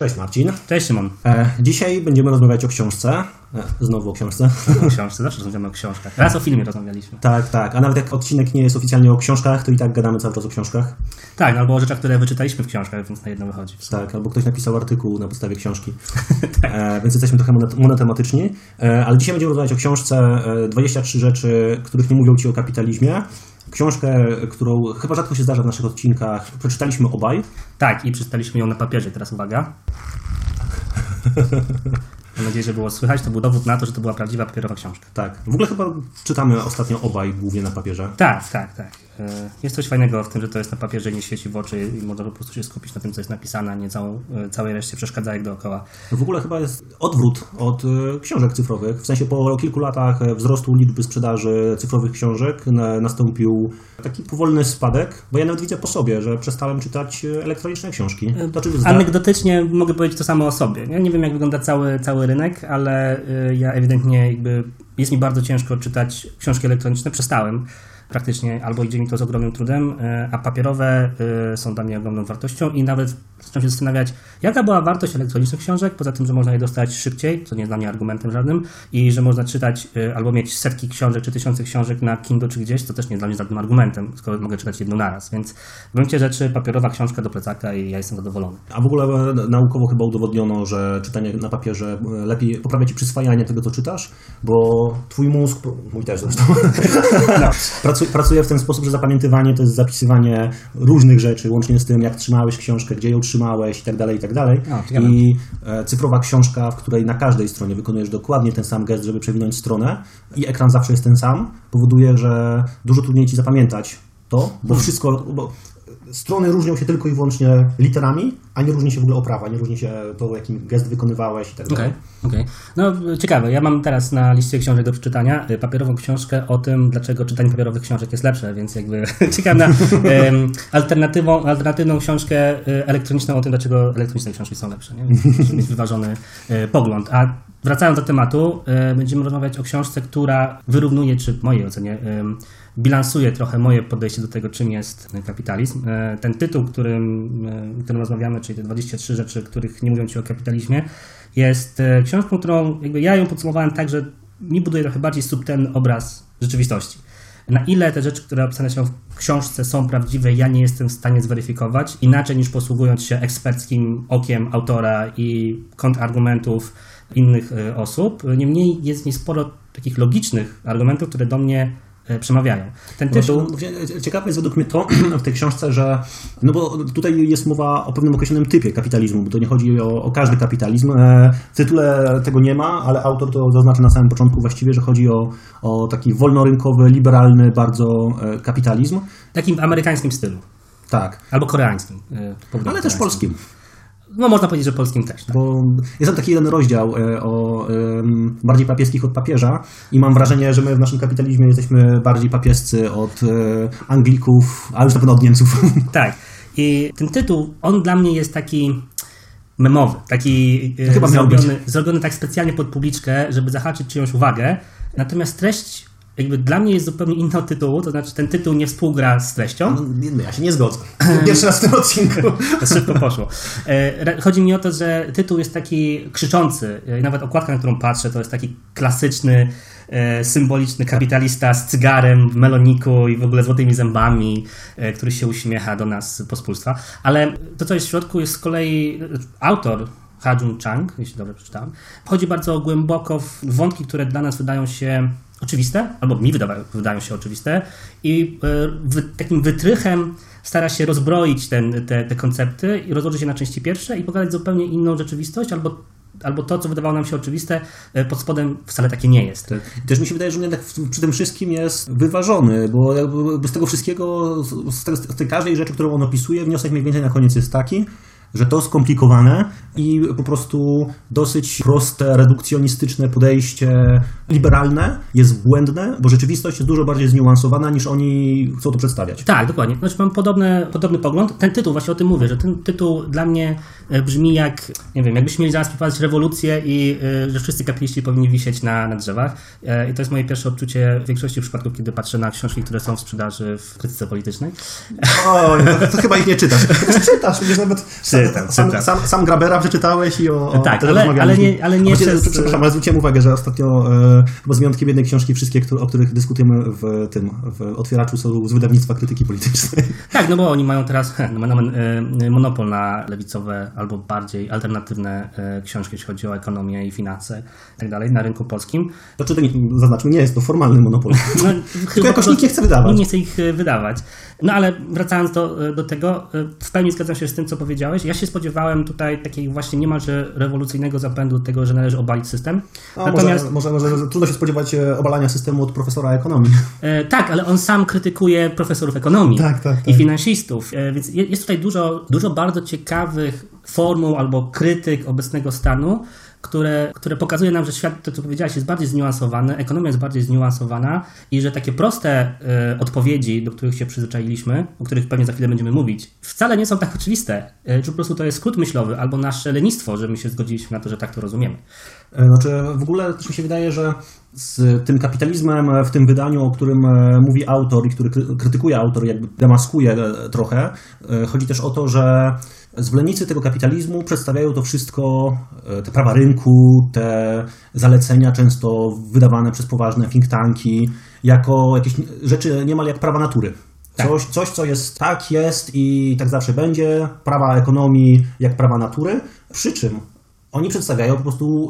Cześć Marcin. Cześć Szymon. E, dzisiaj będziemy rozmawiać o książce. E, znowu o książce. O książce, zawsze rozmawiamy o książkach. Raz o filmie rozmawialiśmy. tak, tak. A nawet jak odcinek nie jest oficjalnie o książkach, to i tak gadamy cały czas o książkach. Tak, albo o rzeczach, które wyczytaliśmy w książkach, więc na jedno wychodzi. Tak, albo ktoś napisał artykuł na podstawie książki. e, więc jesteśmy trochę monotematyczni. E, ale dzisiaj będziemy rozmawiać o książce e, 23 rzeczy, których nie mówią Ci o kapitalizmie. Książkę, którą chyba rzadko się zdarza w naszych odcinkach. Przeczytaliśmy obaj. Tak, i przeczytaliśmy ją na papierze. Teraz uwaga. Mam nadzieję, że było słychać. To był dowód na to, że to była prawdziwa papierowa książka. Tak. W ogóle chyba czytamy ostatnio obaj głównie na papierze. Tak, tak, tak. E, Jest coś fajnego w tym, że to jest na papierze, nie świeci w oczy i można po prostu się skupić na tym, co jest napisane, a nie całą, e, całej reszcie przeszkadzajek dookoła. W ogóle chyba jest odwrót od e, książek cyfrowych. W sensie po kilku latach wzrostu liczby sprzedaży cyfrowych książek na, nastąpił taki powolny spadek, bo ja nawet widzę po sobie, że przestałem czytać elektroniczne książki. To Anegdotycznie mogę powiedzieć to samo o sobie. Ja nie wiem, jak wygląda cały, cały rynek, ale ja ewidentnie jakby jest mi bardzo ciężko czytać książki elektroniczne. Przestałem praktycznie, albo idzie mi to z ogromnym trudem, y, a papierowe y, są dla mnie ogromną wartością i nawet zacząłem się zastanawiać, jaka była wartość elektronicznych książek, poza tym, że można je dostać szybciej, co nie jest dla mnie argumentem żadnym, i że można czytać y, albo mieć setki książek czy tysiące książek na Kindle czy gdzieś, to też nie jest dla mnie żadnym argumentem, skoro mogę czytać jedną naraz. Więc w gruncie rzeczy papierowa książka do plecaka i ja jestem zadowolony. A w ogóle e, naukowo chyba udowodniono, że czytanie na papierze e, lepiej poprawia ci przyswajanie tego, co czytasz, bo twój mózg, mój też zresztą, pracu, pracuje w ten sposób, że zapamiętywanie to jest zapisywanie różnych rzeczy, łącznie z tym, jak trzymałeś książkę, gdzie ją trzymałeś i tak dalej, i tak ciekawe. I e, cyfrowa książka, w której na każdej stronie wykonujesz dokładnie ten sam gest, żeby przewinąć stronę i ekran zawsze jest ten sam, powoduje, że dużo trudniej ci zapamiętać to, Hmm. bo wszystko, bo strony różnią się tylko i wyłącznie literami, a nie różni się w ogóle oprawa, nie różni się to, jakim gest wykonywałeś i tak dalej. Okej, okej. No ciekawe, ja mam teraz na liście książek do przeczytania y, papierową książkę o tym, dlaczego czytanie papierowych książek jest lepsze, więc jakby czekam na alternatywą, alternatywną książkę y, elektroniczną o tym, dlaczego elektroniczne książki są lepsze, nie? Więc muszę mieć wyważony y, pogląd. A wracając do tematu, będziemy rozmawiać o książce, która wyrównuje, czy w mojej ocenie, bilansuje trochę moje podejście do tego, czym jest kapitalizm. E, Ten tytuł, którym, e, którym rozmawiamy, czyli te 23 rzeczy, których nie mówią ci o kapitalizmie, jest e, książką, którą jakby ja ją podsumowałem tak, że mi buduje trochę bardziej subtelny obraz rzeczywistości. Na ile te rzeczy, które opisane są w książce są prawdziwe, ja nie jestem w stanie zweryfikować, inaczej niż posługując się eksperckim okiem autora i kontrargumentów innych osób. Niemniej jest w niej sporo takich logicznych argumentów, które do mnie przemawiają. Ten tytuł... No, Ciekawe jest według mnie to w tej książce, że no bo tutaj jest mowa o pewnym określonym typie kapitalizmu, bo to nie chodzi o, o każdy kapitalizm. E, W tytule tego nie ma, ale autor to zaznacza na samym początku właściwie, że chodzi o, o taki wolnorynkowy, liberalny bardzo e, kapitalizm. Takim w amerykańskim stylu. Tak, Albo koreańskim. e, ale też polskim. No można powiedzieć, że polskim też. Tak. Bo jest tam taki jeden rozdział e, o bardziej papieskich od papieża i mam wrażenie, że my w naszym kapitalizmie jesteśmy bardziej papiescy od e, Anglików, a już na pewno od Niemców. Tak. I ten tytuł, on dla mnie jest taki memowy, taki e, Chyba zrobiony, zrobiony tak specjalnie pod publiczkę, żeby zahaczyć czyjąś uwagę. Natomiast treść jakby dla mnie jest zupełnie inna od tytułu, to znaczy ten tytuł nie współgra z treścią. No, nie, ja się nie zgodzę. Pierwszy raz w tym odcinku. To szybko poszło. E, Chodzi mi o to, że tytuł jest taki krzyczący. E, Nawet okładka, na którą patrzę, to jest taki klasyczny, e, symboliczny kapitalista z cygarem w meloniku i w ogóle złotymi zębami, który się uśmiecha do nas pospólstwa. Ale to, co jest w środku, jest z kolei autor. Ha-Jung Chang, jeśli dobrze przeczytałem, wchodzi bardzo głęboko w wątki, które dla nas wydają się oczywiste, albo mi wydają się oczywiste, i e, wy, takim wytrychem stara się rozbroić ten, te, te koncepty i rozłożyć je na części pierwsze i pokazać zupełnie inną rzeczywistość, albo, albo to, co wydawało nam się oczywiste, e, pod spodem wcale takie nie jest. Też mi się wydaje, że on jednak przy tym wszystkim jest wyważony, bo z tego wszystkiego, z tej każdej rzeczy, którą on opisuje, wniosek mniej więcej na koniec jest taki, że to skomplikowane i po prostu dosyć proste, redukcjonistyczne podejście liberalne jest błędne, bo rzeczywistość jest dużo bardziej zniuansowana niż oni chcą to przedstawiać. Tak, dokładnie. Znaczy mam podobny, pogląd. Ten tytuł, właśnie o tym mówię, że ten tytuł dla mnie brzmi jak, nie wiem, jakbyśmy mieli zaraz przeprowadzić rewolucję i e, że wszyscy kapitaliści powinni wisieć na, na drzewach. E, I to jest moje pierwsze odczucie w większości przypadków, kiedy patrzę na książki, które są w sprzedaży w krytyce politycznej. O, to, to chyba ich nie czytasz. Czytasz, przecież nawet sam Cytat, sam, cytat. sam, sam Grabera przeczytałeś i o, o Tak, ale- ale nie- ale nie przez- Przepraszam, ale zwróciłem uwagę, że ostatnio, e, chyba z wyjątkiem jednej książki, wszystkie, o których dyskutujemy w tym, w otwieraczu są z wydawnictwa krytyki politycznej. Tak, no bo oni mają teraz he, no, monopol na lewicowe albo bardziej alternatywne y, książki, jeśli chodzi o ekonomię i finanse i tak dalej na rynku polskim. To czy to nie, zaznaczmy, nie jest to formalny monopol. No, chyba jakoś nikt nie chce wydawać. Nikt nie chce ich y, wydawać. No ale wracając do, do tego, y, w pełni zgadzam się z tym, co powiedziałeś. Ja się spodziewałem tutaj takiego właśnie niemalże rewolucyjnego zapędu tego, że należy obalić system. Natomiast może, może, może trudno się spodziewać e, obalania systemu od profesora ekonomii. E, tak, ale on sam krytykuje profesorów ekonomii Tak, tak, i tak. finansistów, e, więc je- jest tutaj dużo, dużo bardzo ciekawych formuł albo krytyk obecnego stanu, które, które pokazuje nam, że świat, to co powiedziałeś, jest bardziej zniuansowany, ekonomia jest bardziej zniuansowana i że takie proste e, odpowiedzi, do których się przyzwyczailiśmy, o których pewnie za chwilę będziemy mówić, wcale nie są tak oczywiste, e, czy po prostu to jest skrót myślowy albo nasze lenistwo, że my się zgodziliśmy na to, że tak to rozumiemy. E, Znaczy, w ogóle też mi się wydaje, że z tym kapitalizmem w tym wydaniu, o którym mówi autor i który kry- krytykuje autor, jakby demaskuje trochę, chodzi też o to, że zwolennicy tego kapitalizmu przedstawiają to wszystko, e, te prawa rynku, te zalecenia często wydawane przez poważne think tanki, jako jakieś rzeczy niemal jak prawa natury. Tak. Coś, coś, co jest tak, jest i tak zawsze będzie, prawa ekonomii jak prawa natury, przy czym oni przedstawiają po prostu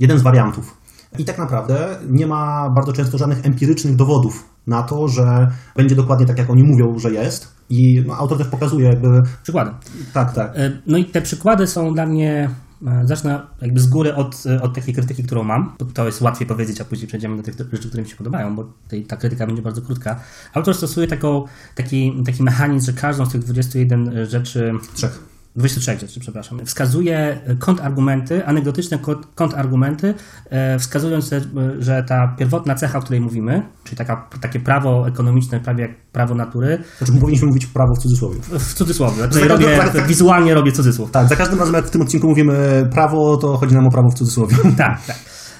jeden z wariantów. I tak naprawdę nie ma bardzo często żadnych empirycznych dowodów na to, że będzie dokładnie tak, jak oni mówią, że jest. I no, autor też pokazuje jakby, Przykładem. tak, tak, E, No i te przykłady są dla mnie. e, Zacznę jakby z góry od, e, od takiej krytyki, którą mam, bo to jest łatwiej powiedzieć, a później przejdziemy do tych rzeczy, które mi się podobają, bo tej, ta krytyka będzie bardzo krótka. Autor stosuje taką, taki, taki mechanizm, że każdą z tych 21 rzeczy, trzech. 23 rzeczy, przepraszam, wskazuje kontrargumenty, anegdotyczne kont- kontrargumenty, e, wskazując, że, że ta pierwotna cecha, o której mówimy, czyli taka, takie prawo ekonomiczne, prawie jak prawo natury, Znaczy powinniśmy mówić prawo w cudzysłowie. w cudzysłowie, ja tutaj Za- robię, tak. wizualnie robię cudzysłów. Tak, za każdym razem jak w tym odcinku mówimy prawo, to chodzi nam o prawo w cudzysłowie. Tak, tak.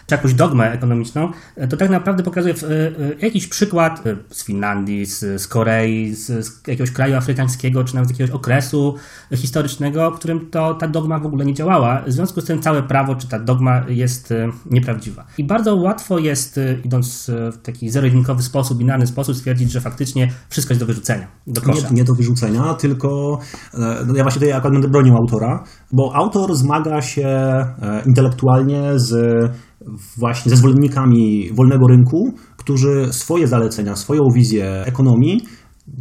Czy jakąś dogmę ekonomiczną, to tak naprawdę pokazuje w, e, jakiś przykład e, z Finlandii, z, z Korei, z, z jakiegoś kraju afrykańskiego, czy nawet z jakiegoś okresu historycznego, w którym to, ta dogma w ogóle nie działała. W związku z tym całe prawo, czy ta dogma jest e, nieprawdziwa. I bardzo łatwo jest, e, idąc e, w taki zero-jedynkowy sposób, binarny sposób, stwierdzić, że faktycznie wszystko jest do wyrzucenia, do. Nie, nie do wyrzucenia, tylko e, no ja właśnie tutaj akurat będę bronił autora, bo autor zmaga się e, intelektualnie z właśnie ze zwolennikami wolnego rynku, którzy swoje zalecenia, swoją wizję ekonomii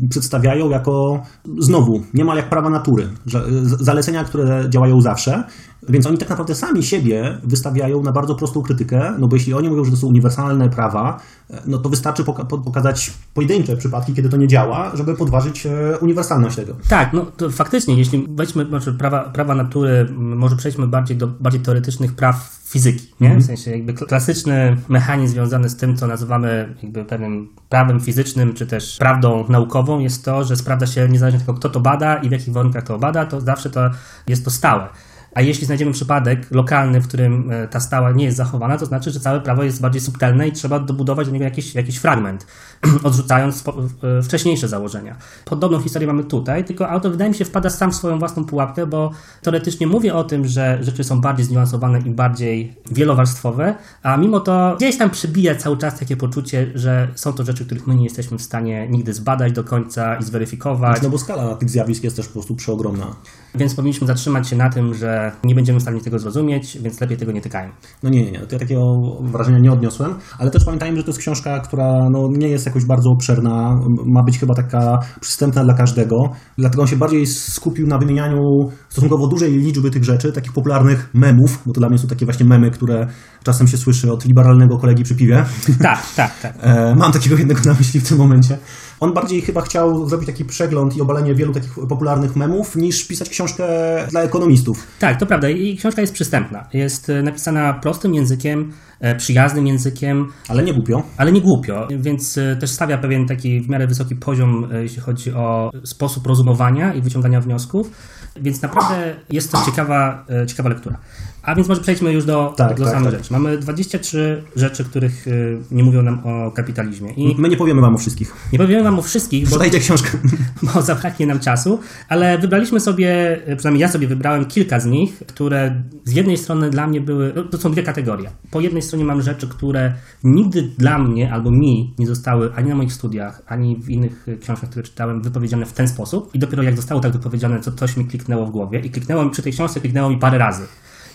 przedstawiają jako znowu niemal jak prawa natury, że zalecenia, które działają zawsze, więc oni tak naprawdę sami siebie wystawiają na bardzo prostą krytykę, no bo jeśli oni mówią, że to są uniwersalne prawa, e, no to wystarczy poka- po- pokazać pojedyncze przypadki, kiedy to nie działa, żeby podważyć e, uniwersalność tego. Tak, no to faktycznie, jeśli weźmy znaczy prawa, prawa natury, może przejdźmy bardziej do bardziej teoretycznych praw fizyki, nie? W sensie jakby kl- klasyczny mechanizm związany z tym, co nazywamy jakby pewnym prawem fizycznym, czy też prawdą naukową jest to, że sprawdza się niezależnie od tego, kto to bada i w jakich warunkach to bada, to zawsze to jest to stałe. A jeśli znajdziemy przypadek lokalny, w którym e, ta stała nie jest zachowana, to znaczy, że całe prawo jest bardziej subtelne i trzeba dobudować do niego jakiś, jakiś fragment, odrzucając e, wcześniejsze założenia. Podobną historię mamy tutaj, tylko autor wydaje mi się wpada sam w swoją własną pułapkę, bo teoretycznie mówię o tym, że rzeczy są bardziej zniuansowane i bardziej wielowarstwowe, a mimo to gdzieś tam przybija cały czas takie poczucie, że są to rzeczy, których my nie jesteśmy w stanie nigdy zbadać do końca i zweryfikować. No bo skala tych zjawisk jest też po prostu przeogromna. Więc powinniśmy zatrzymać się na tym, że nie będziemy w stanie tego zrozumieć, więc lepiej tego nie tykajmy. No nie, nie, nie, to ja takiego wrażenia nie odniosłem, ale też pamiętajmy, że to jest książka, która no, nie jest jakoś bardzo obszerna, ma być chyba taka przystępna dla każdego, dlatego on się bardziej skupił na wymienianiu stosunkowo dużej liczby tych rzeczy, takich popularnych memów, bo to dla mnie są takie właśnie memy, które czasem się słyszy od liberalnego kolegi przy piwie. Tak, tak, tak. E, Mam takiego jednego na myśli w tym momencie. On bardziej chyba chciał zrobić taki przegląd i obalenie wielu takich popularnych memów, niż pisać książkę dla ekonomistów. Tak, to prawda. I książka jest przystępna. Jest e, napisana prostym językiem, e, przyjaznym językiem, Ale nie głupio. ale nie głupio, więc e, też stawia pewien taki w miarę wysoki poziom, jeśli chodzi o sposób rozumowania i wyciągania wniosków. Więc naprawdę jest to ciekawa, ciekawa lektura. A więc może przejdźmy już do, Tak, do tak, samej tak. rzeczy. Mamy 23 rzeczy, których y, nie mówią nam o kapitalizmie. I My nie powiemy wam o wszystkich. nie powiemy wam o wszystkich, bo, książkę. bo zabraknie nam czasu, ale wybraliśmy sobie, y, przynajmniej ja sobie wybrałem kilka z nich, które z jednej strony dla mnie były, no, to są dwie kategorie. Po jednej stronie mam rzeczy, które nigdy dla mnie albo mi nie zostały ani na moich studiach, ani w innych y, książkach, które czytałem, wypowiedziane w ten sposób. I dopiero jak zostało tak wypowiedziane, to coś mi kliknęło w głowie. I kliknęło mi przy tej książce, kliknęło mi parę razy.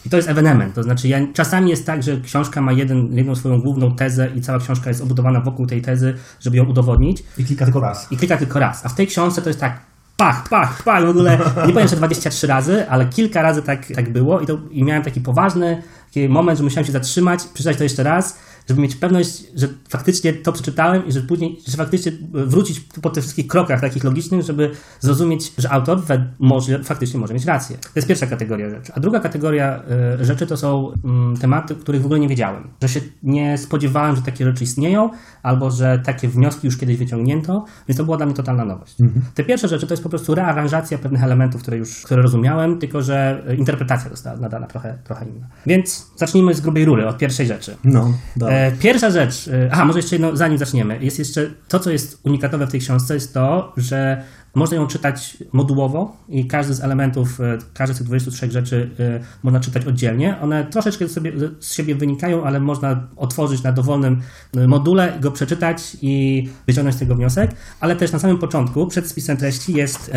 I to jest ewenement. To znaczy, ja, czasami jest tak, że książka ma jeden, jedną swoją główną tezę i cała książka jest obudowana wokół tej tezy, żeby ją udowodnić I kilka tylko raz. i klika tylko raz. A w tej książce to jest tak pach, pach, pach, w ogóle nie powiem, że 23 razy, ale kilka razy tak, tak było i, to, i miałem taki poważny taki moment, że musiałem się zatrzymać, przeczytać to jeszcze raz, żeby mieć pewność, że faktycznie to przeczytałem i że później, że faktycznie wrócić po tych wszystkich krokach takich logicznych, żeby zrozumieć, że autor we, może, faktycznie może mieć rację. To jest pierwsza kategoria rzeczy. A druga kategoria y, rzeczy to są mm, tematy, których w ogóle nie wiedziałem. Że się nie spodziewałem, że takie rzeczy istnieją, albo że takie wnioski już kiedyś wyciągnięto, więc to była dla mnie totalna nowość. Te pierwsze rzeczy to jest po prostu rearanżacja pewnych elementów, które już które rozumiałem, tylko że y, interpretacja została nadana trochę, trochę inna. Więc zacznijmy z grubej rury, od pierwszej rzeczy. No, dobra. E, pierwsza rzecz, e, aha, może jeszcze jedno, zanim zaczniemy, jest jeszcze to, co jest unikatowe w tej książce, jest to, że można ją czytać modułowo i każdy z elementów, e, każdy z tych 23 rzeczy e, można czytać oddzielnie. One troszeczkę sobie, z siebie wynikają, ale można otworzyć na dowolnym e, module, go przeczytać i wyciągnąć z tego wniosek, ale też na samym początku, przed spisem treści jest,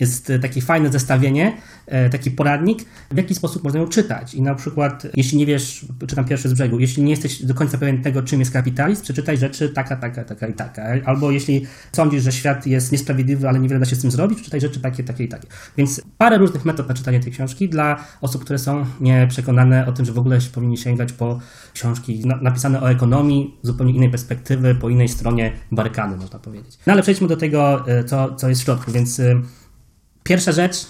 jest takie fajne zestawienie, taki poradnik, w jaki sposób można ją czytać. I na przykład, jeśli nie wiesz, czytam pierwszy z brzegu, jeśli nie jesteś do końca pewien tego, czym jest kapitalizm, przeczytaj rzeczy taka, taka, taka i taka. Albo jeśli sądzisz, że świat jest niesprawiedliwy, ale niewiele da się z tym zrobić, przeczytaj rzeczy takie, takie i takie. Więc parę różnych metod na czytanie tej książki dla osób, które są nieprzekonane o tym, że w ogóle powinni sięgać po książki na- napisane o ekonomii zupełnie innej perspektywy, po innej stronie barykady, można powiedzieć. No ale przejdźmy do tego, e, co, co jest w środku. Więc e, pierwsza rzecz,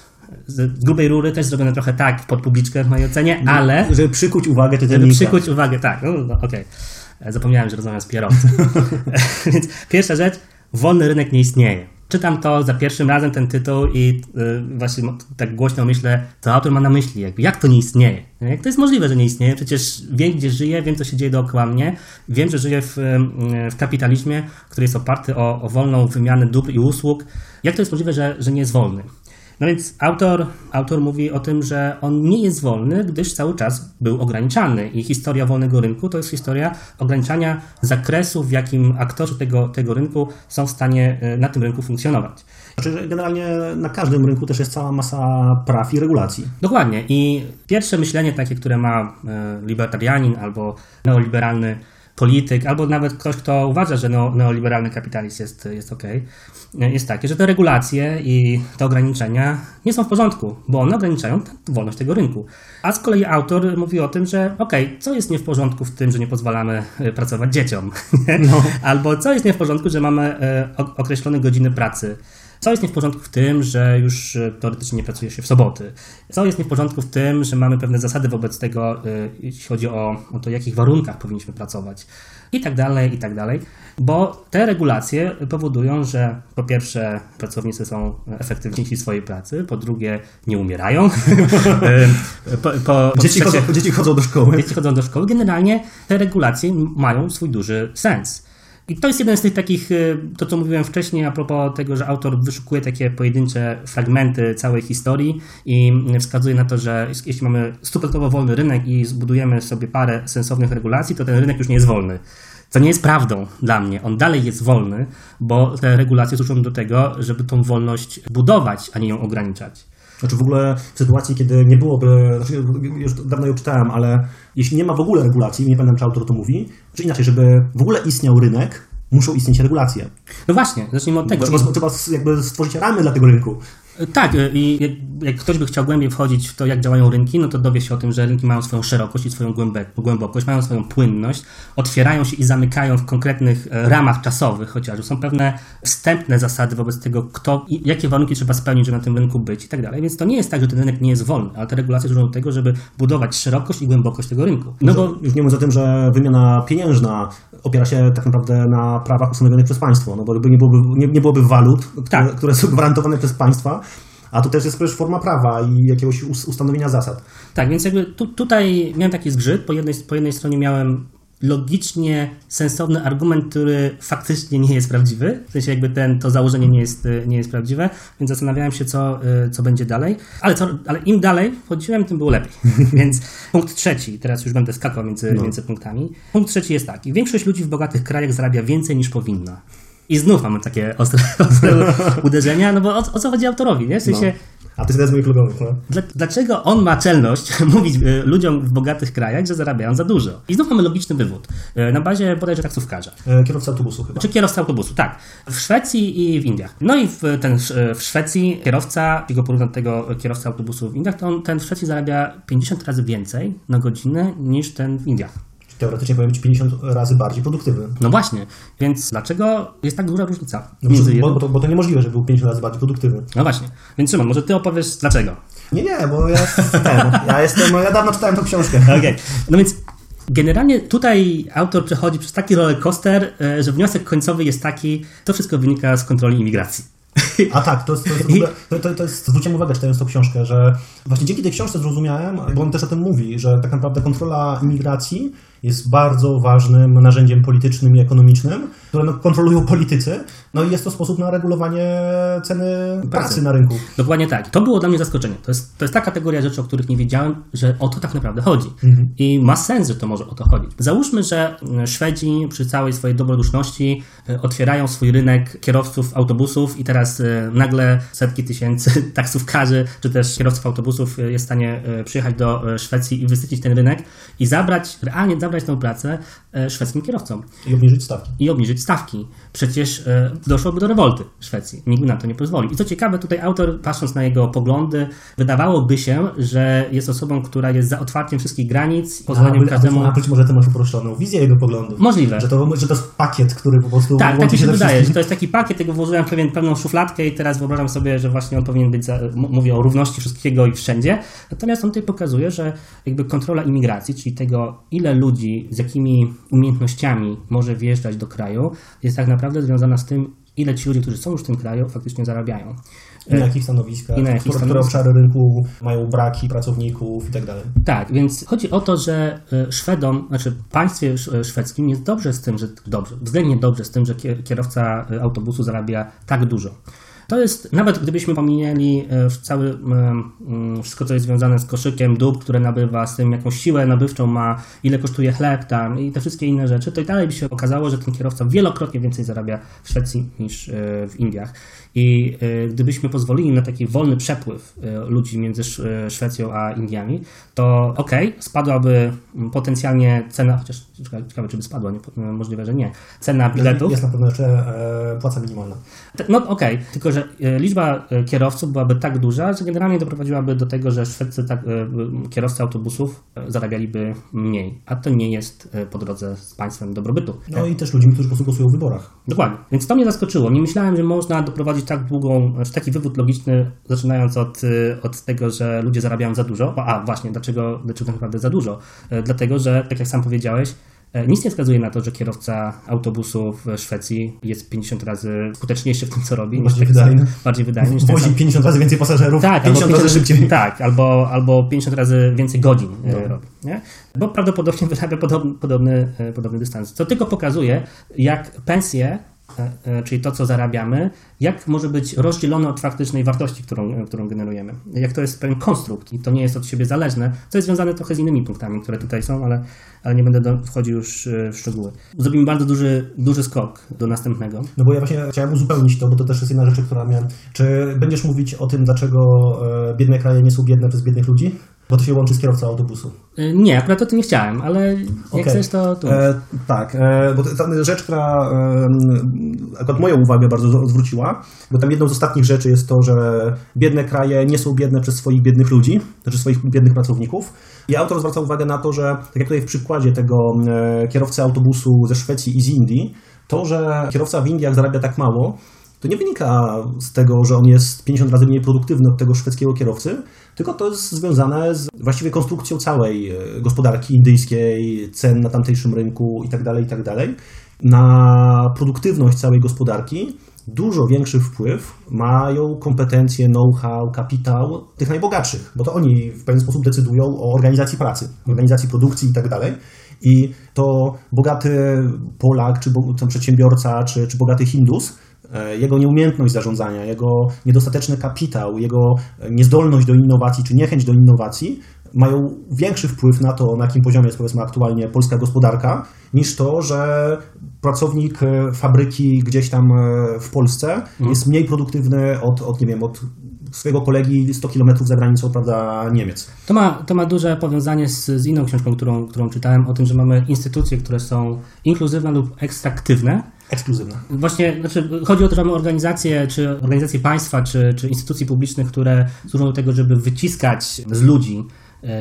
z grubej rury, też zrobione trochę tak pod publiczkę w mojej ocenie, ale Żeby przykuć uwagę żeby czytelnika. przykuć uwagę, tak, no, no okej. E, Zapomniałem, że rozmawiam z kierowcą. Więc pierwsza rzecz, wolny rynek nie istnieje. Czytam to za pierwszym razem, ten tytuł i y, właśnie tak głośno myślę, co autor ma na myśli, jak to nie istnieje? Jak to jest możliwe, że nie istnieje? Przecież wiem, gdzie żyję, wiem, co się dzieje dookoła mnie, wiem, że żyję w, y, w kapitalizmie, który jest oparty o, o wolną wymianę dóbr i usług. Jak to jest możliwe, że, że nie jest wolny? No więc autor, autor mówi o tym, że on nie jest wolny, gdyż cały czas był ograniczany i historia wolnego rynku to jest historia ograniczania zakresu, w jakim aktorzy tego, tego rynku są w stanie e, na tym rynku funkcjonować. Znaczy, że generalnie na każdym rynku też jest cała masa praw i regulacji. Dokładnie. I pierwsze myślenie takie, które ma e, libertarianin albo neoliberalny polityk, albo nawet ktoś, kto uważa, że neo, neoliberalny kapitalizm jest, jest ok, jest takie, że te regulacje i te ograniczenia nie są w porządku, bo one ograniczają t- wolność tego rynku. A z kolei autor mówi o tym, że ok, co jest nie w porządku w tym, że nie pozwalamy e, pracować dzieciom? Albo co jest nie w porządku, że mamy e, określone godziny pracy? Co jest nie w porządku w tym, że już e, teoretycznie nie pracuje się w soboty? Co jest nie w porządku w tym, że mamy pewne zasady wobec tego, e, jeśli chodzi o, o to, w jakich warunkach powinniśmy pracować? I tak dalej, i tak dalej. Bo te regulacje powodują, że po pierwsze pracownicy są efektywniejsi w swojej pracy, po drugie nie umierają, E, po, po, po Dzieci trzecie- chodzą, dzieci chodzą do szkoły. dzieci chodzą do szkoły, generalnie te regulacje mają swój duży sens. I to jest jeden z tych takich, y, to co mówiłem wcześniej a propos tego, że autor wyszukuje takie pojedyncze fragmenty całej historii i wskazuje na to, że jeśli mamy stuprocentowo wolny rynek i zbudujemy sobie parę sensownych regulacji, to ten rynek już nie jest wolny. Co nie jest prawdą dla mnie. On dalej jest wolny, bo te regulacje służą do tego, żeby tą wolność budować, a nie ją ograniczać. Znaczy w ogóle w sytuacji, kiedy nie byłoby, znaczy już dawno ją czytałem, ale jeśli nie ma w ogóle regulacji, nie pamiętam czy autor to mówi, czy inaczej, żeby w ogóle istniał rynek, muszą istnieć regulacje. No właśnie, zacznijmy od tego. Trzeba, trzeba jakby stworzyć ramy dla tego rynku. Tak, y, i jak, jak ktoś by chciał głębiej wchodzić w to, jak działają rynki, no to dowie się o tym, że rynki mają swoją szerokość i swoją głębokość, mają swoją płynność, otwierają się i zamykają w konkretnych e, ramach czasowych chociażby. Są pewne wstępne zasady wobec tego, kto, i jakie warunki trzeba spełnić, żeby na tym rynku być i tak dalej. Więc to nie jest tak, że ten rynek nie jest wolny, ale te regulacje służą do tego, żeby budować szerokość i głębokość tego rynku. No bo Już nie mówiąc o tym, że wymiana pieniężna opiera się tak naprawdę na prawach ustanowionych przez państwo, no bo nie byłoby, nie, nie byłoby walut, które, Tak. które są gwarantowane przez państwa, A to też jest przecież forma prawa i jakiegoś ustanowienia zasad. Tak, więc jakby tu, tutaj miałem taki zgrzyt. Po jednej, po jednej stronie miałem logicznie sensowny argument, który faktycznie nie jest prawdziwy. W sensie jakby ten, to założenie nie jest, nie jest prawdziwe, więc zastanawiałem się, co, y, co będzie dalej. Ale, co, ale im dalej wchodziłem, tym było lepiej. więc punkt trzeci, teraz już będę skakał między, no. między punktami. Punkt trzeci jest taki. Większość ludzi w bogatych krajach zarabia więcej niż powinna. I znów mamy takie ostre, ostre uderzenia, no bo o, o, co chodzi autorowi, nie? W sensie, no a to jest jeden z moich klubowych. No. Dlaczego on ma czelność mówić e, ludziom w bogatych krajach, że zarabiają za dużo? I znów mamy logiczny wywód. E, na bazie bodajże taksówkarza. E, kierowca autobusu chyba. Czy kierowca autobusu, tak. W Szwecji i w Indiach. No i w, ten, w Szwecji kierowca, jeśli go tego kierowca autobusu w Indiach, to on, ten w Szwecji zarabia 50 razy więcej na godzinę niż ten w Indiach teoretycznie powinien być 50 razy bardziej produktywny. No właśnie, więc dlaczego jest tak duża różnica? No między bo, bo, to, bo to niemożliwe, żeby był 50 razy bardziej produktywny. No właśnie, więc Szymon, może ty opowiesz dlaczego? Nie, nie, bo ja, ten, ja jestem, ja dawno czytałem tą książkę. Okej, okay. no więc Generalnie tutaj autor przechodzi przez taki roller coaster, e, że wniosek końcowy jest taki, to wszystko wynika z kontroli imigracji. A tak, to jest, to jest, to, to, to jest uwagę czytając tą książkę, że właśnie dzięki tej książce zrozumiałem, bo on też o tym mówi, że tak naprawdę kontrola imigracji jest bardzo ważnym narzędziem politycznym i ekonomicznym, które no, kontrolują politycy. No i jest to sposób na regulowanie ceny pracy, pracy na rynku. Dokładnie tak. To było dla mnie zaskoczenie. To jest, to jest ta kategoria rzeczy, o których nie wiedziałem, że o to tak naprawdę chodzi. Mhm. I ma sens, że to może o to chodzić. Załóżmy, że Szwedzi przy całej swojej dobroduszności e, otwierają swój rynek kierowców autobusów i teraz e, nagle setki tysięcy taksówkarzy czy też kierowców autobusów jest w stanie e, przyjechać do Szwecji i wysycić ten rynek i zabrać, realnie zabrać tę pracę e, szwedzkim kierowcom. I obniżyć stawki. I obniżyć stawki. Przecież e, doszłoby do rewolty w Szwecji. Nikt na to nie pozwoli. I co ciekawe, tutaj autor, patrząc na jego poglądy, wydawałoby się, że jest osobą, która jest za otwarciem wszystkich granic, pozwoleniem każdemu... A być może ty masz uproszczoną wizję jego poglądów. Możliwe. Że to, że to jest pakiet, który po prostu... Tak, tak mi się wydaje, że to jest taki pakiet, tego włożyłem pewien, pewną szufladkę i teraz wyobrażam sobie, że właśnie on powinien być, za, mówię o równości wszystkiego i wszędzie. Natomiast on tutaj pokazuje, że jakby kontrola imigracji, czyli tego, ile ludzi, z jakimi umiejętnościami może wjeżdżać do kraju, jest tak naprawdę związana z tym, ile ci ludzie, którzy są już w tym kraju, faktycznie zarabiają. I na jakich stanowiskach, I na jakich które, które obszary rynku mają braki pracowników i tak dalej. Tak, więc chodzi o to, że e, Szwedom, znaczy państwie e, szwedzkim jest dobrze z tym, że dobrze, względnie dobrze z tym, że kierowca e, autobusu zarabia tak dużo. To jest, nawet gdybyśmy pominęli e, cały, mm, wszystko, co jest związane z koszykiem dóbr, które nabywa, z tym jakąś siłę nabywczą ma, ile kosztuje chleb tam i te wszystkie inne rzeczy, to i dalej by się okazało, że ten kierowca wielokrotnie więcej zarabia w Szwecji niż e, w Indiach. I e, gdybyśmy pozwolili na taki wolny przepływ ludzi między Szwecją a Indiami, to okej, okay, spadłaby potencjalnie cena, chociaż ciekawe, czy by spadła, nie, możliwe, że nie, cena biletów. Jest na pewno jeszcze płaca minimalna. No okej, okay, tylko że e, liczba e, kierowców byłaby tak duża, że generalnie doprowadziłaby do tego, że szwedzcy tak, e, kierowcy autobusów zarabialiby mniej. A to nie jest po drodze z państwem dobrobytu. No i też ludźmi, którzy po prostu głosują w wyborach. Dokładnie. Więc to mnie zaskoczyło. Nie myślałem, że można doprowadzić tak długą, taki wywód logiczny, zaczynając od, od tego, że ludzie zarabiają za dużo. A właśnie, dlaczego, dlaczego tak naprawdę za dużo? Dlatego, że tak jak sam powiedziałeś, E, nic nie wskazuje na to, że kierowca autobusu w Szwecji jest 50 razy skuteczniejszy w tym, co robi. Bardziej wydajny. Bardziej wydajny. Niż Wozi 50 razy więcej pasażerów, tak, 50, 50 razy szybciej. Tak, albo, albo 50 razy więcej godzin e, no. robi. Nie? Bo prawdopodobnie wyrabia podobny, podobny, e, podobny dystans. Co tylko pokazuje, jak pensje E, e, czyli to, co zarabiamy, jak może być rozdzielone od faktycznej wartości, którą, którą generujemy. Jak to jest pewien konstrukt i to nie jest od siebie zależne, co jest związane trochę z innymi punktami, które tutaj są, ale, ale nie będę do, wchodził już e, w szczegóły. Zrobimy bardzo duży, duży skok do następnego. No bo ja właśnie chciałem uzupełnić to, bo to też jest jedna rzecz, która miałem. Czy będziesz mówić o tym, dlaczego biedne kraje nie są biedne przez biednych ludzi? Bo to się łączy z kierowcą autobusu. Y, nie, akurat o tym nie chciałem, ale jak okay. chcesz, to tu. E, tak, e, bo to, rzecz, która e, akurat moją uwagę bardzo zwróciła, bo tam jedną z ostatnich rzeczy jest to, że biedne kraje nie są biedne przez swoich biednych ludzi, znaczy swoich biednych pracowników. I autor zwraca uwagę na to, że tak jak tutaj w przykładzie tego e, kierowcy autobusu ze Szwecji i z Indii, to, że kierowca w Indiach zarabia tak mało, to nie wynika z tego, że on jest 50 razy mniej produktywny od tego szwedzkiego kierowcy, tylko to jest związane z właściwie konstrukcją całej e, gospodarki indyjskiej, cen na tamtejszym rynku itd., tak itd. Tak Na produktywność całej gospodarki dużo większy wpływ mają kompetencje, know-how, kapitał tych najbogatszych, bo to oni w pewien sposób decydują o organizacji pracy, organizacji produkcji i tak. I to bogaty Polak, czy tam przedsiębiorca, czy, czy bogaty Hindus, jego nieumiejętność zarządzania, jego niedostateczny kapitał, jego niezdolność do innowacji, czy niechęć do innowacji mają większy wpływ na to, na jakim poziomie jest powiedzmy aktualnie polska gospodarka, niż to, że pracownik e, fabryki gdzieś tam e, w Polsce mhm. jest mniej produktywny od, od, nie wiem, od swojego kolegi 100 km za granicą, prawda, Niemiec. To ma, to ma duże powiązanie z, z inną książką, którą, którą czytałem, o tym, że mamy instytucje, które są inkluzywne lub ekstraktywne. Ekskluzywne. Właśnie, znaczy, chodzi o to, że mamy organizacje, czy organizacje państwa, czy, czy instytucji publicznych, które służą do tego, żeby wyciskać z ludzi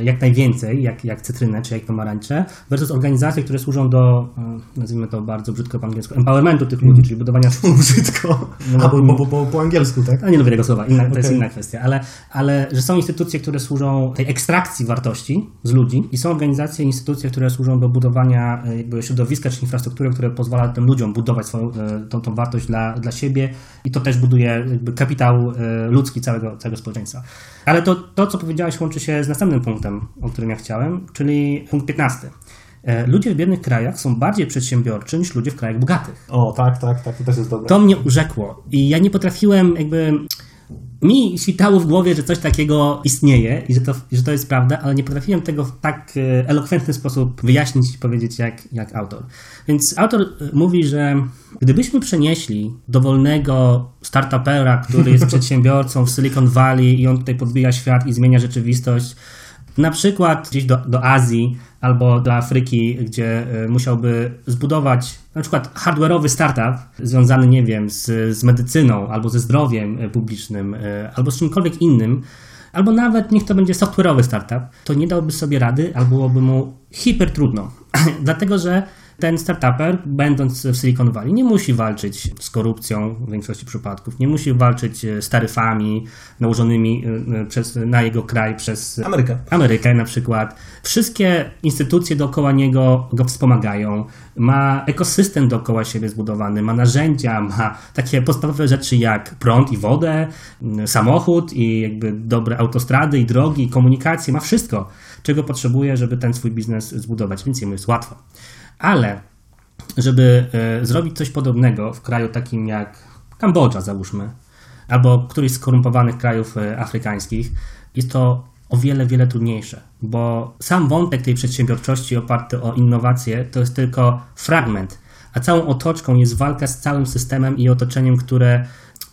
jak najwięcej, jak, jak cytrynę czy jak pomarańcze, versus organizacje, które służą do, e, nazwijmy to bardzo brzydko po angielsku, empowermentu tych ludzi, czyli budowania... brzydko? No, A, bo, bo, bo, po angielsku, tak? A nie lubię tego słowa, inna, to okay. jest inna kwestia, ale, ale że są instytucje, które służą tej ekstrakcji wartości z ludzi i są organizacje, instytucje, które służą do budowania e, jakby środowiska czy infrastruktury, które pozwala tym ludziom budować swoją, tą, tą wartość dla, dla siebie i to też buduje jakby kapitał ludzki całego, całego społeczeństwa. Ale to, to, co powiedziałeś, łączy się z następnym punktem, o którym ja chciałem, czyli punkt 15. E, ludzie w biednych krajach są bardziej przedsiębiorczy niż ludzie w krajach bogatych. O, tak, tak, tak, to też jest dobre. To mnie urzekło i ja nie potrafiłem jakby mi świtało w głowie, że coś takiego istnieje i że to, że to jest prawda, ale nie potrafiłem tego w tak e, elokwentny sposób wyjaśnić i powiedzieć jak, jak autor. Więc autor e, mówi, że gdybyśmy przenieśli dowolnego startupera, który jest przedsiębiorcą w Silicon Valley i on tutaj podbija świat i zmienia rzeczywistość, na przykład gdzieś do, do Azji albo do Afryki, gdzie e, musiałby zbudować na przykład hardware'owy startup związany, nie wiem, z, z medycyną albo ze zdrowiem e, publicznym e, albo z czymkolwiek innym, albo nawet niech to będzie software'owy startup, to nie dałby sobie rady albo byłoby mu hiper trudno. Dlatego, że ten startuper, będąc w Silicon Valley, nie musi walczyć z korupcją w większości przypadków, nie musi walczyć e, z taryfami nałożonymi e, e, przez, na jego kraj przez Amerykę. Amerykę na przykład. Wszystkie instytucje dookoła niego go wspomagają, ma ekosystem dookoła siebie zbudowany, ma narzędzia, ma takie podstawowe rzeczy jak prąd i wodę, samochód i jakby dobre autostrady i drogi i komunikację, ma wszystko, czego potrzebuje, żeby ten swój biznes zbudować, więc jemu jest łatwo. Ale żeby e, zrobić coś podobnego w kraju takim jak Kambodża, załóżmy, albo któryś z skorumpowanych krajów e, afrykańskich, jest to o wiele, wiele trudniejsze, bo sam wątek tej przedsiębiorczości oparty o innowacje to jest tylko fragment, a całą otoczką jest walka z całym systemem i otoczeniem, które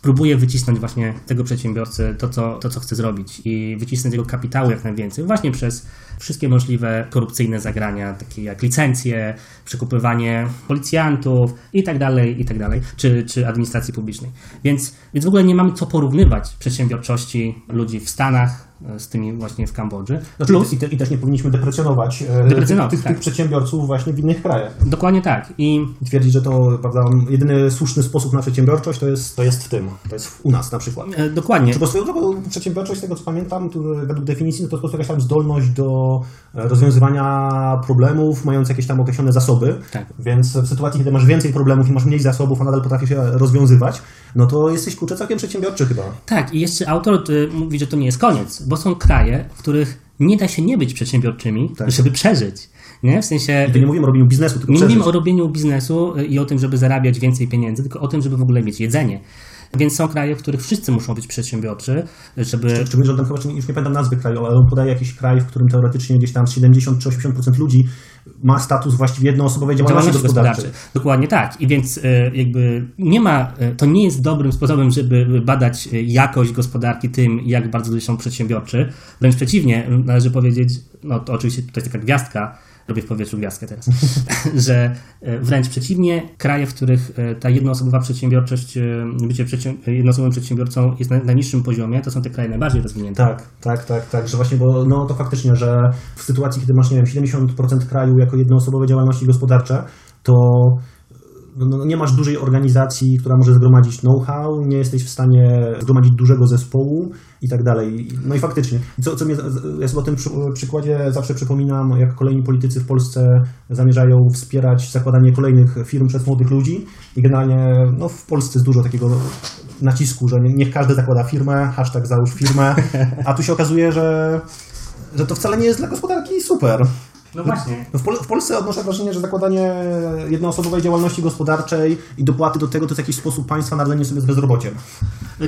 próbuje wycisnąć właśnie tego przedsiębiorcy to co, to, co chce zrobić i wycisnąć jego kapitału jak najwięcej, właśnie przez wszystkie możliwe korupcyjne zagrania, takie jak licencje, przekupywanie policjantów i tak dalej, i tak dalej, czy, czy administracji publicznej. Więc, więc w ogóle nie mamy co porównywać przedsiębiorczości ludzi w Stanach, z tymi właśnie w Kambodży. Znaczy, Plus, i, te, i, też nie powinniśmy deprecjonować, e, deprecjonować tych, tak. tych, przedsiębiorców właśnie w innych krajach. Dokładnie tak. I twierdzić, że to prawda, jedyny słuszny sposób na przedsiębiorczość to jest, to jest w tym, to jest u nas na przykład. E, dokładnie. Czy po swoją drogą przedsiębiorczość, z tego co pamiętam, to według definicji, no to jest po prostu jakaś tam zdolność do e, rozwiązywania problemów, mając jakieś tam określone zasoby. Tak. Więc w sytuacji, kiedy masz więcej problemów i masz mniej zasobów, a nadal potrafisz je rozwiązywać, no to jesteś kurczę całkiem przedsiębiorczy chyba. Tak, i jeszcze autor mówi, że to nie jest koniec, bo są kraje, w których nie da się nie być przedsiębiorczymi, tak. żeby przeżyć. Nie? W sensie. I nie mówimy o robieniu biznesu, tylko Nie mówimy o robieniu biznesu i o tym, żeby zarabiać więcej pieniędzy, tylko o tym, żeby w ogóle mieć jedzenie. Więc są kraje, w których wszyscy muszą być przedsiębiorczy, żeby... Szczególnie, że chyba, już nie pamiętam nazwy kraju, ale on podaje jakiś kraj, w którym teoretycznie gdzieś tam 70 czy 80% ludzi ma status właściwie jednoosobowej działalności, działalności gospodarczej. gospodarczej. Dokładnie tak. I więc e, jakby nie ma, e, to nie jest dobrym sposobem, żeby badać e, jakość gospodarki tym, jak bardzo ludzie są przedsiębiorczy. Wręcz przeciwnie, należy powiedzieć, no to oczywiście tutaj jest taka gwiazdka, robię w powietrzu gwiazdkę teraz, że e, wręcz przeciwnie, kraje, w których e, ta jednoosobowa przedsiębiorczość, e, bycie jednoosobowym przedsiębiorcą jest na najniższym poziomie, to są te kraje najbardziej rozwinięte. Tak, tak, tak, tak, że właśnie, bo no to faktycznie, że w sytuacji, kiedy masz, nie wiem, 70% kraju jako jednoosobowe działalności gospodarcze, to no, nie masz dużej organizacji, która może zgromadzić know-how, nie jesteś w stanie zgromadzić dużego zespołu i tak dalej. No i faktycznie, co, co mnie, ja sobie o tym przy, przykładzie zawsze przypominam, jak kolejni politycy w Polsce zamierzają wspierać zakładanie kolejnych firm przez młodych ludzi i generalnie no, w Polsce jest dużo takiego nacisku, że niech każdy zakłada firmę, hashtag załóż firmę, a tu się okazuje, że, że to wcale nie jest dla gospodarki super. No właśnie. No w, Pol w, Polsce odnoszę wrażenie, że zakładanie jednoosobowej działalności gospodarczej i dopłaty do tego to jest jakiś sposób państwa na radzenie sobie z bezrobociem.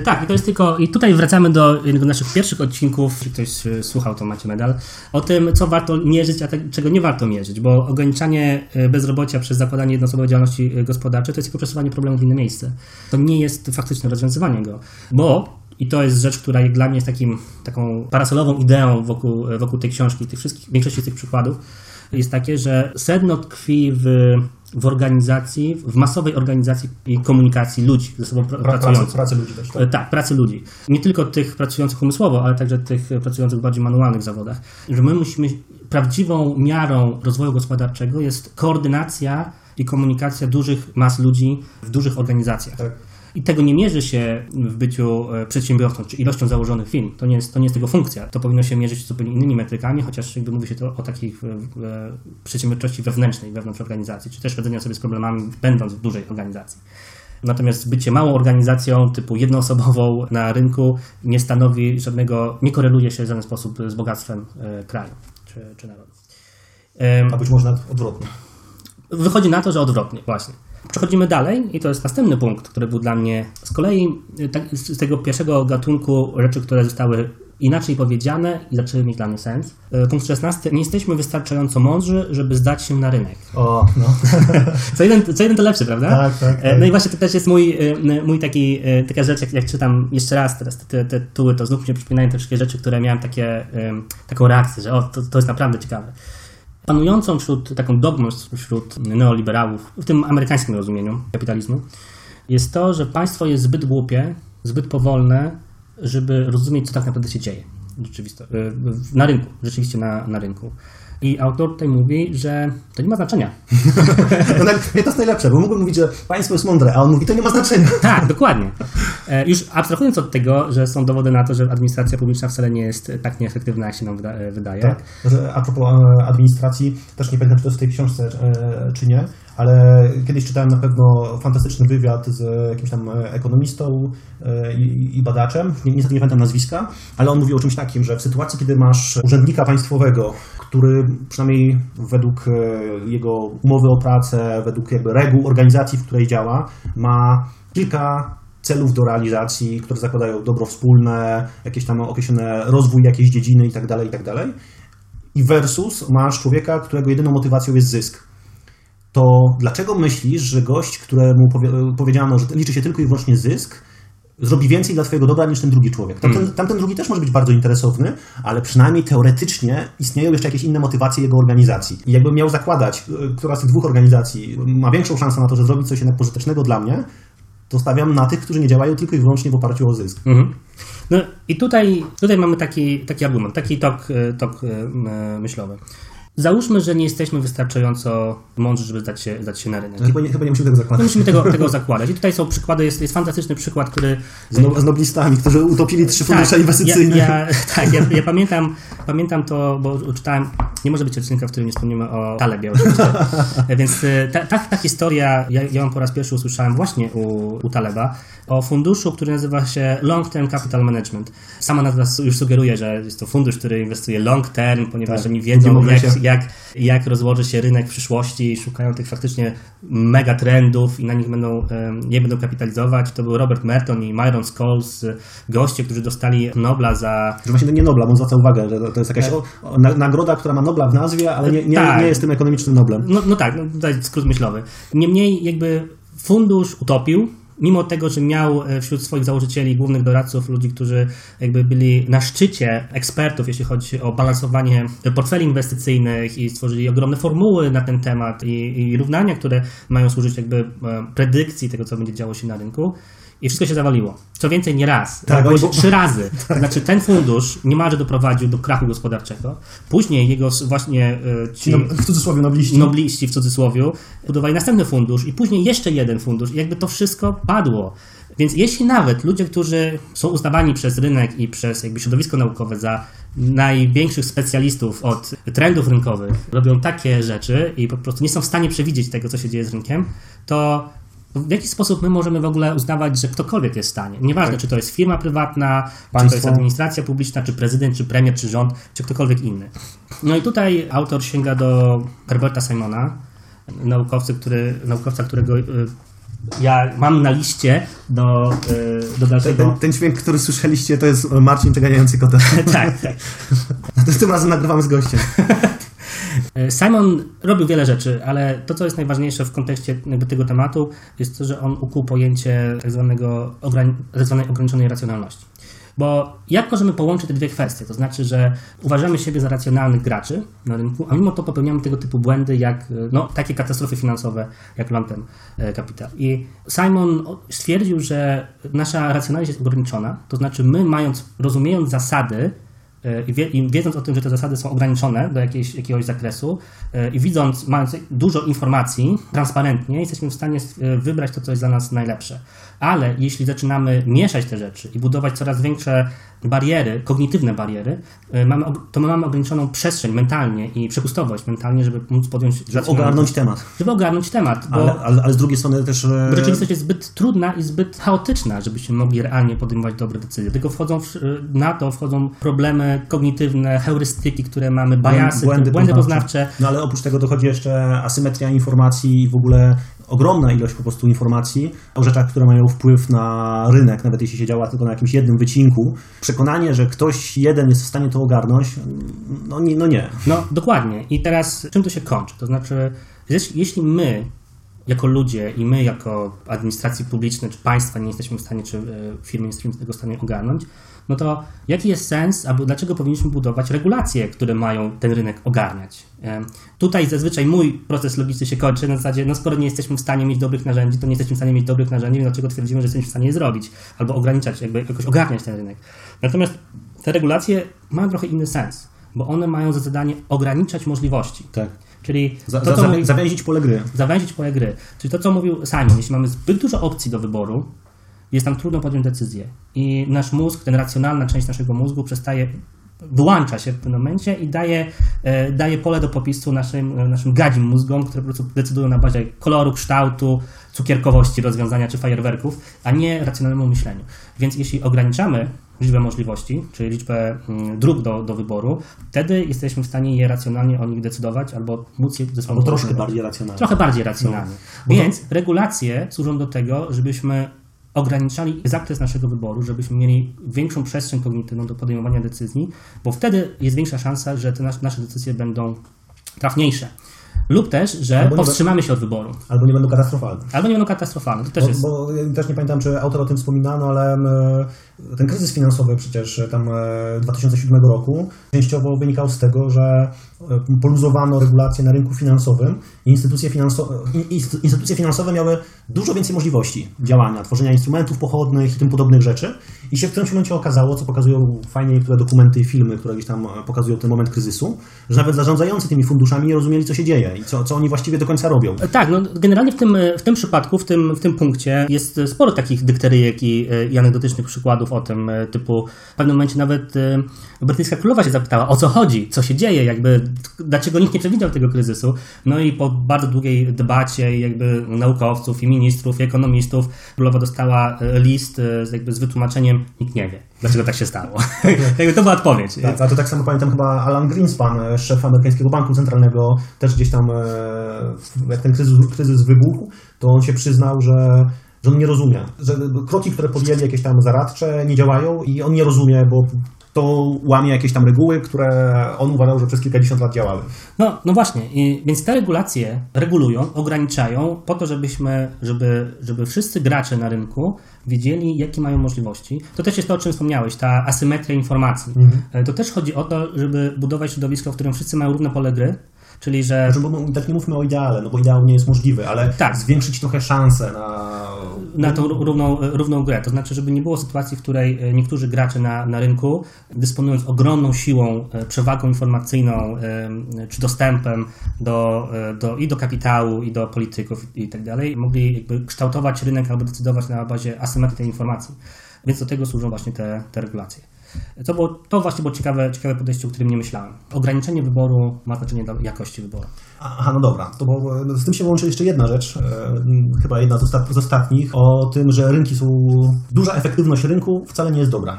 Tak, i to jest tylko. I tutaj wracamy do jednego z naszych pierwszych odcinków, jeśli ktoś e, słuchał, to macie medal, o tym, co warto mierzyć, a te, czego nie warto mierzyć, bo ograniczanie e, bezrobocia przez zakładanie jednoosobowej działalności e, gospodarczej to jest tylko przesuwanie problemu w inne miejsce. To nie jest faktyczne rozwiązywanie go, bo i to jest rzecz, która dla mnie jest takim, taką parasolową ideą wokół, wokół tej książki, tych wszystkich, większości tych przykładów, jest takie, że sedno tkwi w, w organizacji, w masowej organizacji i komunikacji ludzi ze sobą pra, pracujących. Pracy, pracy ludzi też, tak? Tak, pracy ludzi. Nie tylko tych pracujących umysłowo, ale także tych pracujących w bardziej manualnych zawodach. Że my musimy, prawdziwą miarą rozwoju gospodarczego jest koordynacja i komunikacja dużych mas ludzi w dużych organizacjach. Tak. I tego nie mierzy się w byciu e, przedsiębiorcą, czy ilością założonych firm. To nie jest, to nie jest tego funkcja. To powinno się mierzyć zupełnie innymi metrykami, chociaż jakby mówi się to o takiej przedsiębiorczości wewnętrznej, wewnątrz organizacji, czy też radzenia sobie z problemami, będąc w dużej organizacji. Natomiast bycie małą organizacją typu jednoosobową na rynku nie stanowi żadnego, nie koreluje się w żaden sposób z bogactwem e, kraju czy, czy narodu. A być może nawet odwrotnie. Wychodzi na to, że odwrotnie, właśnie. Przechodzimy dalej i to jest następny punkt, który był dla mnie z kolei tak, z tego pierwszego gatunku rzeczy, które zostały inaczej powiedziane i zaczęły mieć dla mnie sens. Punkt 16. Nie jesteśmy wystarczająco mądrzy, żeby zdać się na rynek. O, no. co, jeden, co jeden to lepszy, prawda? Tak, tak, tak. No i właśnie to też jest mój, mój taki, taka rzecz, jak, jak czytam jeszcze raz teraz te, te tytuły, to znów mnie przypominają te wszystkie rzeczy, które miałem takie, taką reakcję, że o, to, to jest naprawdę ciekawe panującą wśród, taką dogmą wśród neoliberałów, w tym amerykańskim rozumieniu kapitalizmu, jest to, że państwo jest zbyt głupie, zbyt powolne, żeby rozumieć, co tak naprawdę się dzieje rzeczywisto, na rynku, rzeczywiście na, na rynku. I autor tutaj mówi, że to nie ma znaczenia. no, to jest najlepsze, bo mógłbym mówić, że państwo jest mądre, a on mówi, to nie ma znaczenia. tak, dokładnie. Już abstrahując od tego, że są dowody na to, że administracja publiczna wcale nie jest tak nieefektywna, jak się nam wydaje. Tak. A propos administracji, też nie pamiętam, czy to jest w tej książce, czy nie, ale kiedyś czytałem na pewno fantastyczny wywiad z jakimś tam ekonomistą i, badaczem, niestety nie pamiętam nazwiska, ale on mówił o czymś takim, że w sytuacji, kiedy masz urzędnika państwowego, który przynajmniej według jego umowy o pracę, według jakby reguł organizacji, w której działa, ma kilka celów do realizacji, które zakładają dobro wspólne, jakieś tam określone rozwój jakiejś dziedziny itd., tak itd. Tak I versus masz człowieka, którego jedyną motywacją jest zysk to dlaczego myślisz, że gość, któremu powiedziano, że liczy się tylko i wyłącznie zysk, zrobi więcej dla twojego dobra niż ten drugi człowiek? Tamten, hmm. tamten drugi też może być bardzo interesowny, ale przynajmniej teoretycznie istnieją jeszcze jakieś inne motywacje jego organizacji. I jakbym miał zakładać, e, która z tych dwóch organizacji ma większą szansę na to, że zrobi coś jednak pożytecznego dla mnie, to stawiam na tych, którzy nie działają tylko i wyłącznie w oparciu o zysk. Mhm. No i tutaj, tutaj mamy taki, taki argument, taki tok, e, tok e, myślowy. Załóżmy, że nie jesteśmy wystarczająco mądrzy, żeby zdać się, zdać się na rynek. No, chyba, nie, chyba nie musimy tego zakładać. Nie musimy tego, tego zakładać. I tutaj są przykłady, jest, jest fantastyczny przykład, który... Z, no, z noblistami, którzy utopili trzy tak, fundusze inwestycyjne. Ja, ja, tak, ja, ja, pamiętam, pamiętam to, bo czytałem, nie może być odcinka, w którym nie wspomnimy o Talebie oczywiście. Więc y, ta, ta, ta historia, ja, ja ją po raz pierwszy usłyszałem właśnie u, u Taleba, o funduszu, który nazywa się Long Term Capital Management. Sama nazwa już sugeruje, że jest to fundusz, który inwestuje long term, ponieważ tak, oni wiedzą, jak, jak, jak rozłoży się rynek w przyszłości i szukają tych faktycznie mega trendów i na nich będą, je będą kapitalizować. To był Robert Merton i Myron Scholes, goście, którzy dostali Nobla za... Że właśnie nie Nobla, bo on zwraca uwagę, że to jest jakaś tak. o, nagroda, która ma Nobla w nazwie, ale nie, nie, tak. nie jest tym ekonomicznym Noblem. No, no tak, no, tutaj skrót myślowy. Niemniej jakby fundusz utopił, mimo tego, że miał e, wśród swoich założycieli, głównych doradców, ludzi, którzy jakby byli na szczycie ekspertów, jeśli chodzi o balansowanie portfeli inwestycyjnych i stworzyli ogromne formuły na ten temat i, i równania, które mają służyć jakby e, predykcji tego, co będzie działo się na rynku. I wszystko się zawaliło. Co więcej, nie raz, Tak, tak, bo- trzy razy. To znaczy ten fundusz niemalże doprowadził do krachu gospodarczego. Później jego właśnie e, ci No, w cudzysłowie nobliści. nobliści w cudzysłowie budowali następny fundusz i później jeszcze jeden fundusz i jakby to wszystko padło. Więc jeśli nawet ludzie, którzy są uznawani przez rynek i przez jakby środowisko naukowe za największych specjalistów od trendów rynkowych, robią takie rzeczy i po prostu nie są w stanie przewidzieć tego, co się dzieje z rynkiem, to w jaki sposób my możemy w ogóle uznawać, że ktokolwiek jest w stanie? Nieważne, czy to jest firma prywatna, czy to Państwo. jest administracja publiczna, czy prezydent, czy premier, czy rząd, czy ktokolwiek inny. No i tutaj autor sięga do Herberta Simona, naukowcy, który, naukowca, którego y, ja mam na liście do, y, do dalszego... ten, ten dźwięk, który słyszeliście, to jest Marcin przeganiający kota. tak, tak. Tym razem nagrywamy z gościem. E, Simon robił wiele rzeczy, ale to, co jest najważniejsze w kontekście tego tematu, jest to, że on ukuł pojęcie tak, zwanego, tak zwanej ograniczonej racjonalności. Bo jak możemy połączyć te dwie kwestie? To znaczy, że uważamy siebie za racjonalnych graczy na rynku, a mimo to popełniamy tego typu błędy, jak e, no, takie katastrofy finansowe, jak e, Capital. I Simon stwierdził, że nasza racjonalność jest ograniczona, to znaczy my mając, rozumiejąc zasady, E, i, wie, i wiedząc o tym, że te zasady są ograniczone do jakiejś, jakiegoś zakresu e, i widząc, mając dużo informacji transparentnie, jesteśmy w stanie e, wybrać to, co jest dla nas najlepsze. Ale jeśli zaczynamy mieszać te rzeczy i budować coraz większe bariery, kognitywne bariery, e, mamy, to my mamy ograniczoną przestrzeń mentalnie i przepustowość mentalnie, żeby móc podjąć racjonalne- Ogarnąć temat. Żeby ogarnąć temat, bo, Ale, ale, ale z drugiej strony też... e, bo rzeczywistość jest zbyt trudna i zbyt chaotyczna, żebyśmy mogli realnie podejmować dobre decyzje. Tylko wchodzą w, na to wchodzą problemy kognitywne, heurystyki, które mamy, bajasy, błędy, błędy poznawcze. No ale oprócz tego dochodzi jeszcze asymetria informacji i w ogóle ogromna ilość po prostu informacji o rzeczach, które mają wpływ na rynek, nawet jeśli się działa tylko na jakimś jednym wycinku. Przekonanie, że ktoś jeden jest w stanie to ogarnąć, no nie. No nie. No dokładnie. I teraz czym to się kończy? To znaczy, jeśli- jeśli my jako ludzie i my jako administracji publicznej czy państwa nie jesteśmy w stanie, czy e, firmy nie jesteśmy tego w stanie ogarnąć, no to jaki jest sens, albo dlaczego powinniśmy budować regulacje, które mają ten rynek ogarniać? Tutaj zazwyczaj mój proces logiczny się kończy na zasadzie, no skoro nie jesteśmy w stanie mieć dobrych narzędzi, to nie jesteśmy w stanie mieć dobrych narzędzi, dlaczego twierdzimy, że jesteśmy w stanie je zrobić? Albo ograniczać, jakby jakoś ogarniać ten rynek. Natomiast te regulacje mają trochę inny sens, bo one mają za zadanie ograniczać możliwości. Tak. Czyli Za, to, za, mówi- zawęzić pole gry. zawęzić pole gry. Czyli to, co mówił Simon, jeśli mamy zbyt dużo opcji do wyboru, jest nam trudno podjąć decyzję. I nasz mózg, ten racjonalna część naszego mózgu przestaje, wyłącza się w tym momencie i daje, e, daje pole do popisu naszym, naszym gadzim mózgom, które po prostu decydują na bazie koloru, kształtu, cukierkowości rozwiązania czy fajerwerków, a nie racjonalnemu myśleniu. Więc jeśli ograniczamy liczbę możliwości, czyli liczbę mm, dróg do, do wyboru, wtedy jesteśmy w stanie je racjonalnie o nich decydować albo móc je ze sobą Albo troszkę bardziej racjonalnie. Trochę bardziej racjonalnie. To- Więc regulacje służą do tego, żebyśmy ograniczali zakres naszego wyboru, żebyśmy mieli większą przestrzeń kognitywną do podejmowania decyzji, bo wtedy jest większa szansa, że te nas- nasze decyzje będą trafniejsze. Lub też, że Albo powstrzymamy się od wyboru. Albo nie będą katastrofalne. Albo nie będą katastrofalne. To też Bo, jest. bo ja też nie pamiętam, czy autor o tym wspominano, ale e, ten kryzys finansowy przecież e, tam e, 2007 roku częściowo wynikał z tego, że e, poluzowano regulacje na rynku finansowym i instytucje, finanso- i- i- instytucje finansowe miały dużo więcej możliwości działania, tworzenia instrumentów pochodnych i tym podobnych rzeczy. I się w którymś momencie okazało, co pokazują fajnie niektóre dokumenty i filmy, które gdzieś tam e, pokazują ten moment kryzysu, że nawet zarządzający tymi funduszami nie rozumieli, co się dzieje i co, co oni właściwie do końca robią. Tak, no generalnie w tym, w tym przypadku, w tym, w tym punkcie jest sporo takich dykteryjek i, i anegdotycznych przykładów o tym e, typu. W pewnym momencie nawet e, brytyjska królowa się zapytała, o co chodzi, co się dzieje, jakby dlaczego nikt nie przewidział tego kryzysu. No i po bardzo długiej debacie jakby naukowców i ministrów i ekonomistów królowa dostała e, list z, jakby z wytłumaczeniem, nikt nie wie, dlaczego tak się stało. jakby to była odpowiedź. Tak, a to tak samo pamiętam chyba Alan Greenspan, szef amerykańskiego banku centralnego, też gdzieś tam, jak ten kryzys, kryzys wybuchł, to on się przyznał, że, że on nie rozumie, że kroki, które podjęli jakieś tam zaradcze nie działają i on nie rozumie, bo to łamie jakieś tam reguły, które on uważał, że przez kilkadziesiąt lat działały. No, no właśnie, I, więc te regulacje regulują, ograniczają po to, żebyśmy, żeby, żeby wszyscy gracze na rynku wiedzieli, jakie mają możliwości. To też jest to, o czym wspomniałeś, ta asymetria informacji. E, To też chodzi o to, żeby budować środowisko, w którym wszyscy mają równe pole gry, czyli że Znaczy, bo, bo tak nie mówmy o ideale, no bo ideał nie jest możliwy, ale Tak. zwiększyć trochę szanse na na tą równą, równą grę. To znaczy, żeby nie było sytuacji, w której e, niektórzy gracze na, na rynku, dysponując ogromną siłą, e, przewagą informacyjną e, czy dostępem do, do, i do kapitału, i do polityków i tak dalej, mogli jakby kształtować rynek albo decydować na bazie asymetrii tej informacji. Więc do tego służą właśnie te, te regulacje. To, było, to właśnie było ciekawe, ciekawe podejście, o którym nie myślałem. Ograniczenie wyboru ma znaczenie do jakości wyboru. Aha, no dobra. To bo, no z tym się łączy jeszcze jedna rzecz, e, chyba jedna z ostatnich, o tym, że rynki są. Duża efektywność rynku wcale nie jest dobra.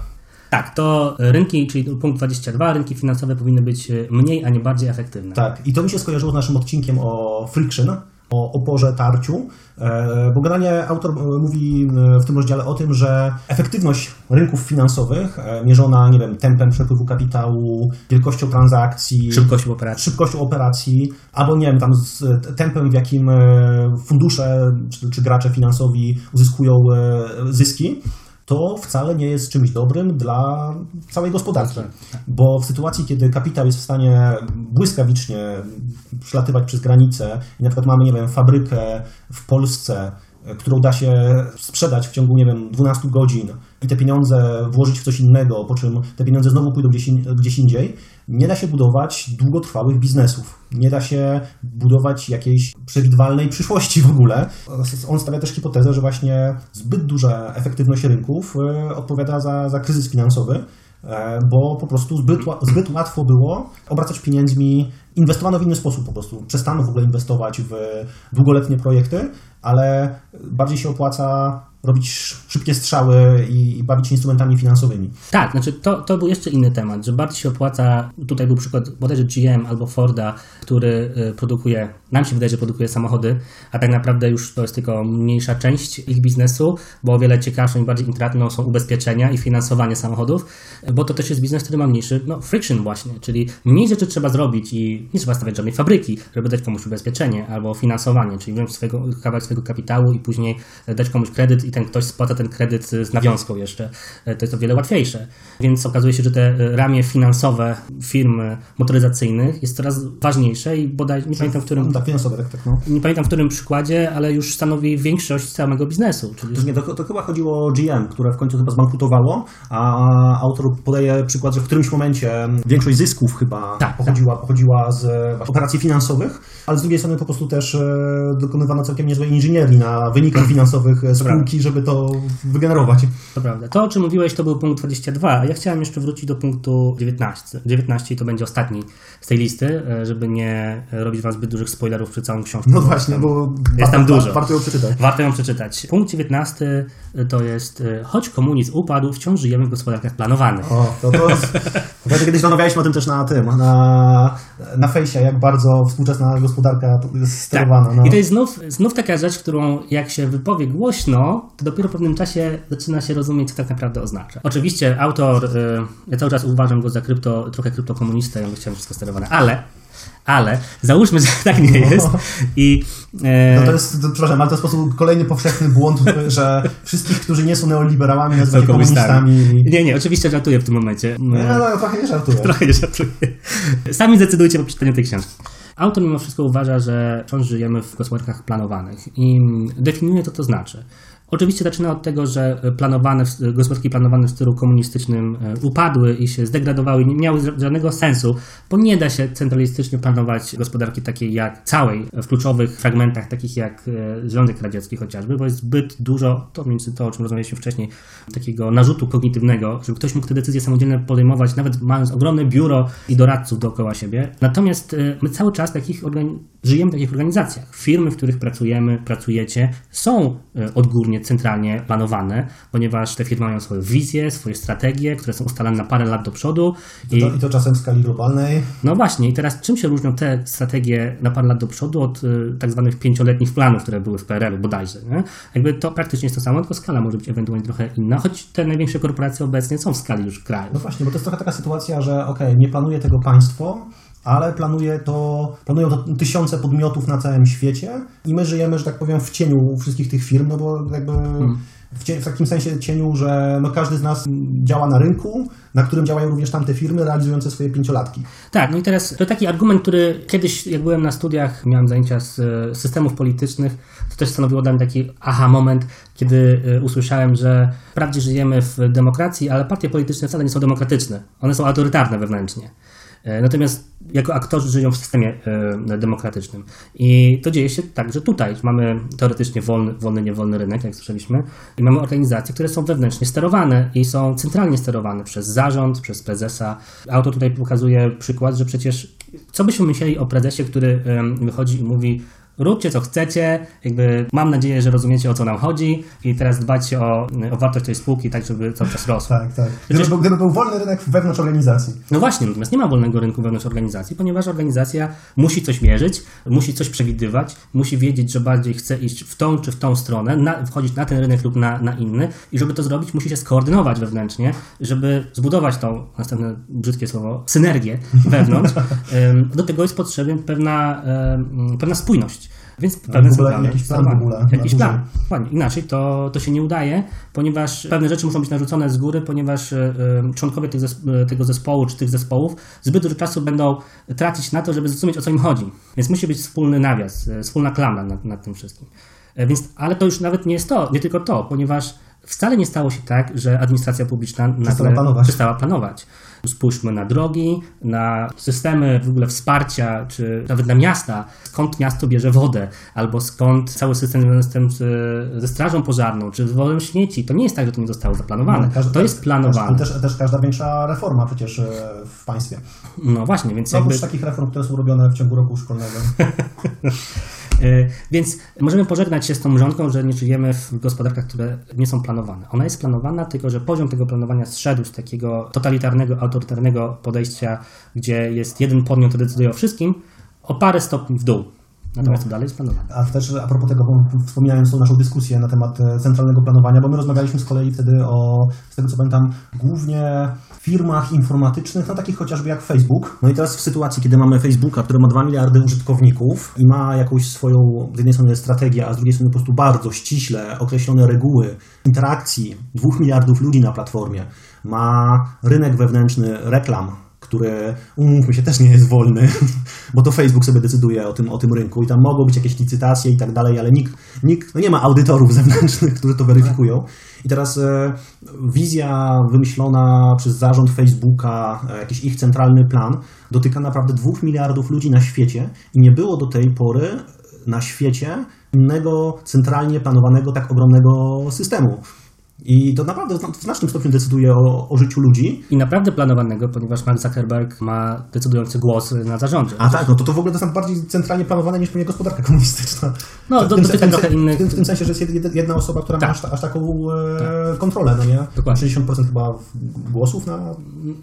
Tak, to rynki, czyli punkt 22, rynki finansowe powinny być mniej, a nie bardziej efektywne. Tak, i to mi się skojarzyło z naszym odcinkiem o friction, o oporze, tarciu, e, bo generalnie autor e, mówi e, w tym rozdziale o tym, że efektywność rynków finansowych mierzona, nie wiem, tempem przepływu kapitału, wielkością transakcji, szybkością operacji, szybkością operacji albo nie wiem, tam z tempem, w jakim fundusze czy, czy gracze finansowi uzyskują zyski, to wcale nie jest czymś dobrym dla całej gospodarki. Bo w sytuacji, kiedy kapitał jest w stanie błyskawicznie przelatywać przez granicę i na przykład mamy, nie wiem, fabrykę w Polsce, którą da się sprzedać w ciągu, nie wiem, 12 godzin i te pieniądze włożyć w coś innego, po czym te pieniądze znowu pójdą gdzieś, gdzieś indziej, nie da się budować długotrwałych biznesów. Nie da się budować jakiejś przewidywalnej przyszłości w ogóle. On stawia też hipotezę, że właśnie zbyt duża efektywność rynków e, odpowiada za, za kryzys finansowy, e, bo po prostu zbyt, zbyt łatwo było obracać pieniędzmi, inwestowano w inny sposób po prostu. Przestano w ogóle inwestować w długoletnie projekty, ale bardziej się opłaca robić szybkie strzały i, i, bawić się instrumentami finansowymi. Tak, znaczy to, to był jeszcze inny temat, że bardziej się opłaca, tutaj był przykład bodajże GM albo Forda, który y, produkuje, nam się wydaje, że produkuje samochody, a tak naprawdę już to jest tylko mniejsza część ich biznesu, bo o wiele ciekawszą i bardziej intratną są ubezpieczenia i finansowanie samochodów, bo to też jest biznes, który ma mniejszy, no friction właśnie, czyli mniej rzeczy trzeba zrobić i nie trzeba stawiać żadnej fabryki, żeby dać komuś ubezpieczenie albo finansowanie, czyli wziąć swojego, kawałek swojego kapitału i później dać komuś kredyt i ten ktoś spłaca ten kredyt z nawiązką jeszcze. E, to jest o wiele łatwiejsze. Więc okazuje się, że te e, ramię finansowe firm motoryzacyjnych jest coraz ważniejsze i bodaj nie pamiętam w którym. Tak, finansowe, tak, tak. No. Nie pamiętam w którym przykładzie, ale już stanowi większość całego biznesu. Czyli... To, nie, to, to chyba chodziło o GM, które w końcu chyba zbankrutowało, a autor podaje przykład, że w którymś momencie większość zysków chyba tak, pochodziła, tak. pochodziła z operacji finansowych, ale z drugiej strony po prostu też e, dokonywano całkiem niezłej inżynierii na wynikach finansowych spółki, żeby to wygenerować. To prawda. To, o czym mówiłeś, to był punkt 22, a ja chciałem jeszcze wrócić do punktu 19. 19 to będzie ostatni z tej listy, e, żeby nie robić wam zbyt dużych spoilerów przy całą książkę. No właśnie, bo jest tam dużo. Warto ją przeczytać. Warto ją przeczytać. Punkt 19 to jest e, choć komunizm upadł, wciąż żyjemy w gospodarkach planowanych. O, to, to jest... kiedyś rozmawialiśmy o tym też na tym, na, na fejsie, jak bardzo współczesna gospodarka jest sterowana. Tak. No. I to jest znów, znów taka rzecz, którą jak się wypowie głośno, to dopiero po pewnym czasie zaczyna się rozumieć, co tak naprawdę oznacza. Oczywiście autor, y, ja cały czas uważam go za krypto, trochę kryptokomunistę, ja chciałem wszystko sterowane, ale ale załóżmy, że tak nie jest. I, e... no to jest, to, przepraszam, ale to jest sposób kolejny powszechny błąd, że wszystkich, którzy nie są neoliberałami, nazywają komunistami. Nie, nie, oczywiście żartuję w tym momencie. No, no trochę nie żartuję. Trochę nie żartuję. Sami zdecydujcie po przeczytaniu tej książki. Autor mimo wszystko uważa, że wciąż żyjemy w gospodarkach planowanych i definiuje to, to znaczy. Oczywiście zaczyna od tego, że planowane, gospodarki planowane w stylu komunistycznym e, upadły i się zdegradowały, nie miały żadnego sensu, bo nie da się centralistycznie planować gospodarki takiej jak całej, w kluczowych fragmentach, takich jak e, Związek Radziecki chociażby, bo jest zbyt dużo, to między to, o czym rozmawialiśmy wcześniej, takiego narzutu kognitywnego, żeby ktoś mógł te decyzje samodzielnie podejmować, nawet mając ogromne biuro i doradców dookoła siebie. Natomiast e, my cały czas takich żyjemy w takich organizacjach. Firmy, w których pracujemy, pracujecie, są odgórnie centralnie planowane, ponieważ te firmy mają swoją wizję, swoje strategie, które są ustalane na parę lat do przodu. I, I to czasem w skali globalnej. No właśnie, i teraz czym się różnią te strategie na parę lat do przodu od y, tak zwanych pięcioletnich planów, które były w PRL-u bodajże. Nie? Jakby to praktycznie jest to samo, tylko skala może być ewentualnie trochę inna, choć te największe korporacje obecnie są w skali już kraju. No właśnie, bo to jest trochę taka sytuacja, że ok, nie planuje tego państwo, ale planuje to, planują to tysiące podmiotów na całym świecie i my żyjemy, że tak powiem, w cieniu wszystkich tych firm, no bo jakby hmm. w, w, takim sensie cieniu, że no każdy z nas działa na rynku, na którym działają również tamte firmy realizujące swoje pięciolatki. Tak, no i teraz to taki argument, który kiedyś, jak byłem na studiach, miałem zajęcia z systemów politycznych, to też stanowiło dla mnie taki aha moment, kiedy e, usłyszałem, że wprawdzie żyjemy w demokracji, ale partie polityczne wcale nie są demokratyczne. One są autorytarne wewnętrznie. E, natomiast jako aktorzy żyją w systemie e, demokratycznym. I to dzieje się także tutaj. Mamy teoretycznie wolny, wolny, niewolny rynek, jak słyszeliśmy, i mamy organizacje, które są wewnętrznie sterowane i są centralnie sterowane przez zarząd, przez prezesa. Autor tutaj pokazuje przykład, że przecież co byśmy myśleli o prezesie, który wychodzi i mówi róbcie co chcecie, jakby mam nadzieję, że rozumiecie o co nam chodzi i teraz dbajcie o, o wartość tej spółki tak, żeby cały czas rosła. tak, tak. Gdyby, Przecież... gdyby był wolny rynek wewnątrz organizacji. No właśnie, natomiast nie ma wolnego rynku wewnątrz organizacji, ponieważ organizacja musi coś mierzyć, musi coś przewidywać, musi wiedzieć, że bardziej chce iść w tą czy w tą stronę, na, wchodzić na ten rynek lub na, na inny i żeby to zrobić, musi się skoordynować wewnętrznie, żeby zbudować tą, następne brzydkie słowo, synergię wewnątrz. Do tego jest potrzebna pewna, pewna spójność. Więc pewne w ogóle, jakiś plan w ogóle. Jakiś plan. Dokładnie. Inaczej to, to się nie udaje, ponieważ pewne rzeczy muszą być narzucone z góry, ponieważ y, członkowie tych zespo- tego zespołu czy tych zespołów zbyt dużo czasu będą tracić na to, żeby zrozumieć o co im chodzi. Więc musi być wspólny nawias, wspólna klamra nad, nad tym wszystkim. Więc, ale to już nawet nie jest to, nie tylko to, ponieważ wcale nie stało się tak, że administracja publiczna przestała planować. przestała planować. Spójrzmy na drogi, na systemy w ogóle wsparcia, czy nawet na miasta, skąd miasto bierze wodę, albo skąd cały system związany ze strażą pożarną, czy z wodem śmieci. To nie jest tak, że to nie zostało zaplanowane. No, każdy, to jest planowane. Też, też każda większa reforma przecież e, w państwie. No właśnie, więc no, jakby... takich reform, które są robione w ciągu roku szkolnego. E, więc możemy pożegnać się z tą mrzonką, że nie żyjemy w gospodarkach, które nie są planowane. Ona jest planowana, tylko że poziom tego planowania zszedł z takiego totalitarnego, autorytarnego podejścia, gdzie jest jeden podmiot, który decyduje o wszystkim, o parę stopni w dół. Natomiast no. to dalej jest planowane. A też a propos tego, bo wspomniałem tą naszą dyskusję na temat e, centralnego planowania, bo my rozmawialiśmy z kolei wtedy o, z tego co pamiętam, głównie firmach informatycznych, no takich chociażby jak Facebook. No i teraz w sytuacji, kiedy mamy Facebooka, który ma 2 miliardy użytkowników i ma jakąś swoją, z jednej strony strategię, a z drugiej strony po prostu bardzo ściśle określone reguły interakcji 2 miliardów ludzi na platformie, ma rynek wewnętrzny reklam, który, umówmy się, też nie jest wolny, bo to Facebook sobie decyduje o tym, o tym rynku i tam mogą być jakieś licytacje i tak dalej, ale nikt, nikt no nie ma audytorów zewnętrznych, którzy to weryfikują. I teraz e, wizja wymyślona przez zarząd Facebooka, e, jakiś ich centralny plan, dotyka naprawdę dwóch miliardów ludzi na świecie i nie było do tej pory na świecie innego centralnie planowanego tak ogromnego systemu. I to naprawdę w znacznym stopniu decyduje o, o, życiu ludzi. I naprawdę planowanego, ponieważ Mark Zuckerberg ma decydujący głos na zarządzie. A tak, no to to w ogóle to jest bardziej centralnie planowane niż pewnie gospodarka komunistyczna. No, w, do, tym, dotyka w, trochę innych... W tym, w tym sensie, że jest jedna osoba, która tak. ma aż, aż taką e, tak. kontrolę, no nie? Dokładnie. 60% chyba głosów na...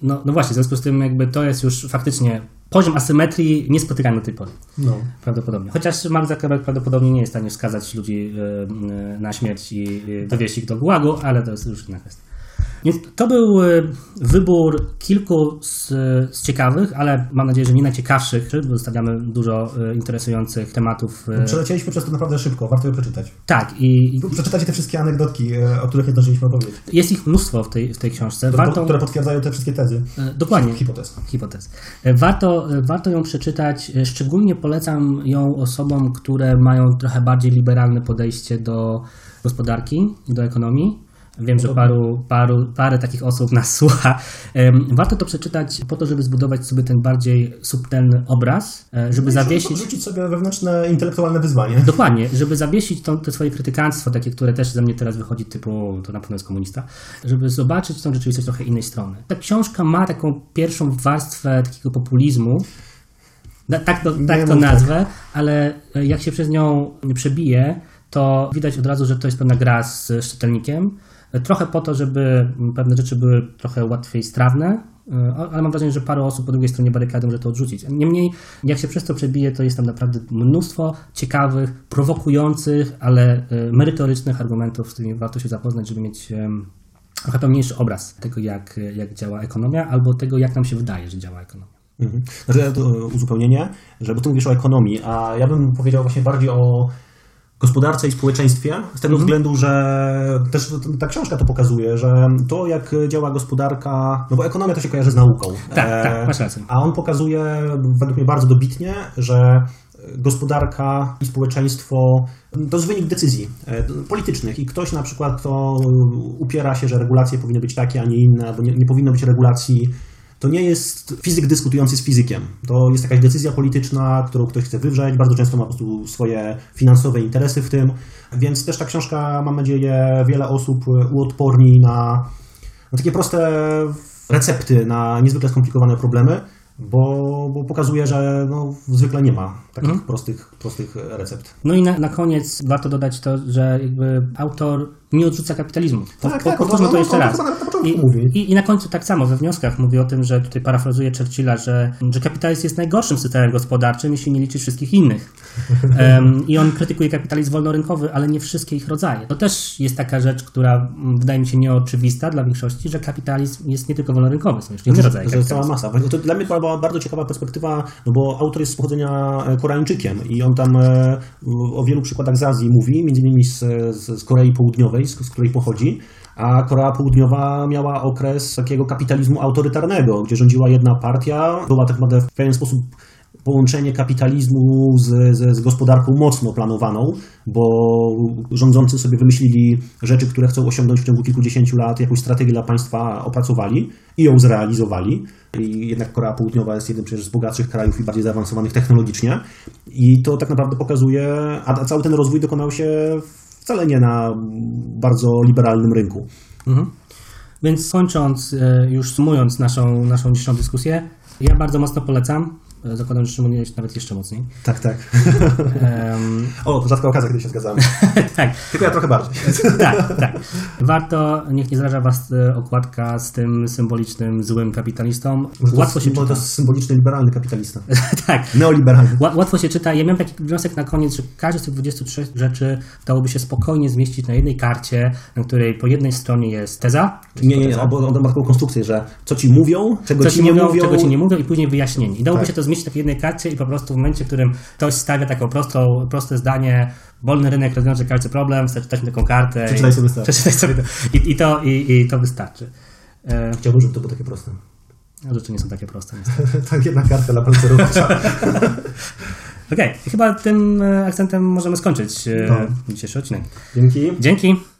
No, no właśnie, w związku z tym jakby to jest już faktycznie poziom asymetrii niespotykany do tej pory. No. Prawdopodobnie. Chociaż Mark Zuckerberg prawdopodobnie nie jest w stanie skazać ludzi e, na śmierć i dowieść ich do gułagu, ale to jest już inna kwestia. Więc to był e, wybór kilku z, z, ciekawych, ale mam nadzieję, że nie najciekawszych, bo zostawiamy dużo e, interesujących tematów. E, Przelecieliśmy przez to naprawdę szybko, warto je przeczytać. Tak. I, Przeczytacie te wszystkie anegdotki, o których nie zdążyliśmy opowiedzieć. Jest ich mnóstwo w tej, w tej książce. Warto, które potwierdzają te wszystkie tezy. Dokładnie. Hipotez. Hipotez. Warto, warto ją przeczytać. Szczególnie polecam ją osobom, które mają trochę bardziej liberalne podejście do gospodarki, do ekonomii Wiem, że paru, paru, parę takich osób nas słucha. Warto to przeczytać po to, żeby zbudować sobie ten bardziej subtelny obraz, e, żeby no zawiesić... Rzucić sobie wewnętrzne intelektualne wyzwanie. Dokładnie, żeby zawiesić to, to swoje krytykanstwo, takie, które też ze mnie teraz wychodzi, typu to na pewno jest komunista, żeby zobaczyć tą rzeczywistość trochę innej strony. Ta książka ma taką pierwszą warstwę takiego populizmu, tak to, tak to nazwę, tak. ale jak się przez nią przebije, to widać od razu, że to jest pewna gra z czytelnikiem, Trochę po to, żeby pewne rzeczy były trochę łatwiej strawne, e, ale mam wrażenie, że parę osób po drugiej stronie barykady może to odrzucić. Niemniej, jak się przez to przebije, to jest tam naprawdę mnóstwo ciekawych, prowokujących, ale e, merytorycznych argumentów, z którymi warto się zapoznać, żeby mieć trochę pełniejszy obraz tego, jak, jak działa ekonomia, albo tego, jak nam się wydaje, że działa ekonomia. Mhm. Znaczy, to uzupełnienie, że bo ty mówisz o ekonomii, a ja bym powiedział właśnie bardziej o gospodarce i społeczeństwie, z tego mhm. względu, że też ta książka to pokazuje, że to jak działa gospodarka, no bo ekonomia to się kojarzy z nauką. Tak, e, tak, masz rację. A on pokazuje według mnie bardzo dobitnie, że gospodarka i społeczeństwo to jest wynik decyzji e, politycznych i ktoś na przykład to upiera się, że regulacje powinny być takie, a nie inne, albo nie, nie powinno być regulacji to nie jest fizyk dyskutujący z fizykiem. To jest jakaś decyzja polityczna, którą ktoś chce wywrzeć. Bardzo często ma po prostu swoje finansowe interesy w tym. Więc też ta książka, mam nadzieję, wiele osób uodporni na, na takie proste recepty na niezwykle skomplikowane problemy bo, bo pokazuje, że no, zwykle nie ma takich mhm. prostych, prostych recept. No i na, na koniec warto dodać to, że jakby autor nie odrzuca kapitalizmu. Tak, po, tak, powtórzmy to, to jeszcze raz. I, i, I, na końcu tak samo we wnioskach mówi o tym, że tutaj parafrazuje Churchilla, że, że kapitalizm jest najgorszym systemem gospodarczym, jeśli nie liczy wszystkich innych. Um, I on krytykuje kapitalizm wolnorynkowy, ale nie wszystkie ich rodzaje. To też jest taka rzecz, która wydaje mi się nieoczywista dla większości, że kapitalizm jest nie tylko wolnorynkowy, są jeszcze inne rodzaje. To jest cała masa. To dla mnie była bardzo ciekawa perspektywa, no bo autor jest z pochodzenia e, Koreańczykiem i on tam e, o wielu przykładach z Azji mówi, między innymi z, z Korei Południowej, z, której pochodzi, a Korea Południowa miała okres takiego kapitalizmu autorytarnego, gdzie rządziła jedna partia, była tak naprawdę w pewien sposób połączenie kapitalizmu z, z, z, gospodarką mocno planowaną, bo rządzący sobie wymyślili rzeczy, które chcą osiągnąć w ciągu kilkudziesięciu lat, jakąś strategię dla państwa opracowali i ją zrealizowali. I jednak Korea Południowa jest jednym z bogatszych krajów i bardziej zaawansowanych technologicznie. I to tak naprawdę pokazuje, a cały ten rozwój dokonał się wcale nie na bardzo liberalnym rynku. Mhm. Więc kończąc, e, już sumując naszą, naszą dzisiejszą dyskusję, ja bardzo mocno polecam. Zakładam, że Szymon jest nawet jeszcze mocniej. Tak, tak. Um... o, to rzadka okazja, kiedy się zgadzamy. tak. Tylko ja trochę bardziej. tak, tak. Warto, niech nie zraża Was e, okładka z tym symbolicznym, złym kapitalistą. Może Łatwo się czyta. To jest symboliczny, liberalny kapitalista. tak. Neoliberalny. Łatwo się czyta. Ja miałem taki wniosek na koniec, że każdy z tych 23 rzeczy dałoby się spokojnie zmieścić na jednej karcie, na której po jednej stronie jest teza. Nie, nie, nie, bo on ma taką konstrukcję, że co Ci mówią, czego co Ci nie mówią, czego Ci nie mówią i później wyjaśnienie. I dałoby tak. się to zmieścić zmieścić w jednej karcie i po prostu w momencie, w którym ktoś stawia taką prostą, proste zdanie, wolny rynek rozwiąże każdy problem, przeczytać taką kartę. Przeczytaj sobie, i, przeczytaj sobie to. I, i, to, i, I to wystarczy. E... Chciałbym, żeby to było takie proste. No, rzeczy nie są takie proste. tak, jedna karta dla pancerów. Okej, okay, chyba tym e, akcentem możemy skończyć e, no. dzisiejszy odcinek. Dzięki. Dzięki.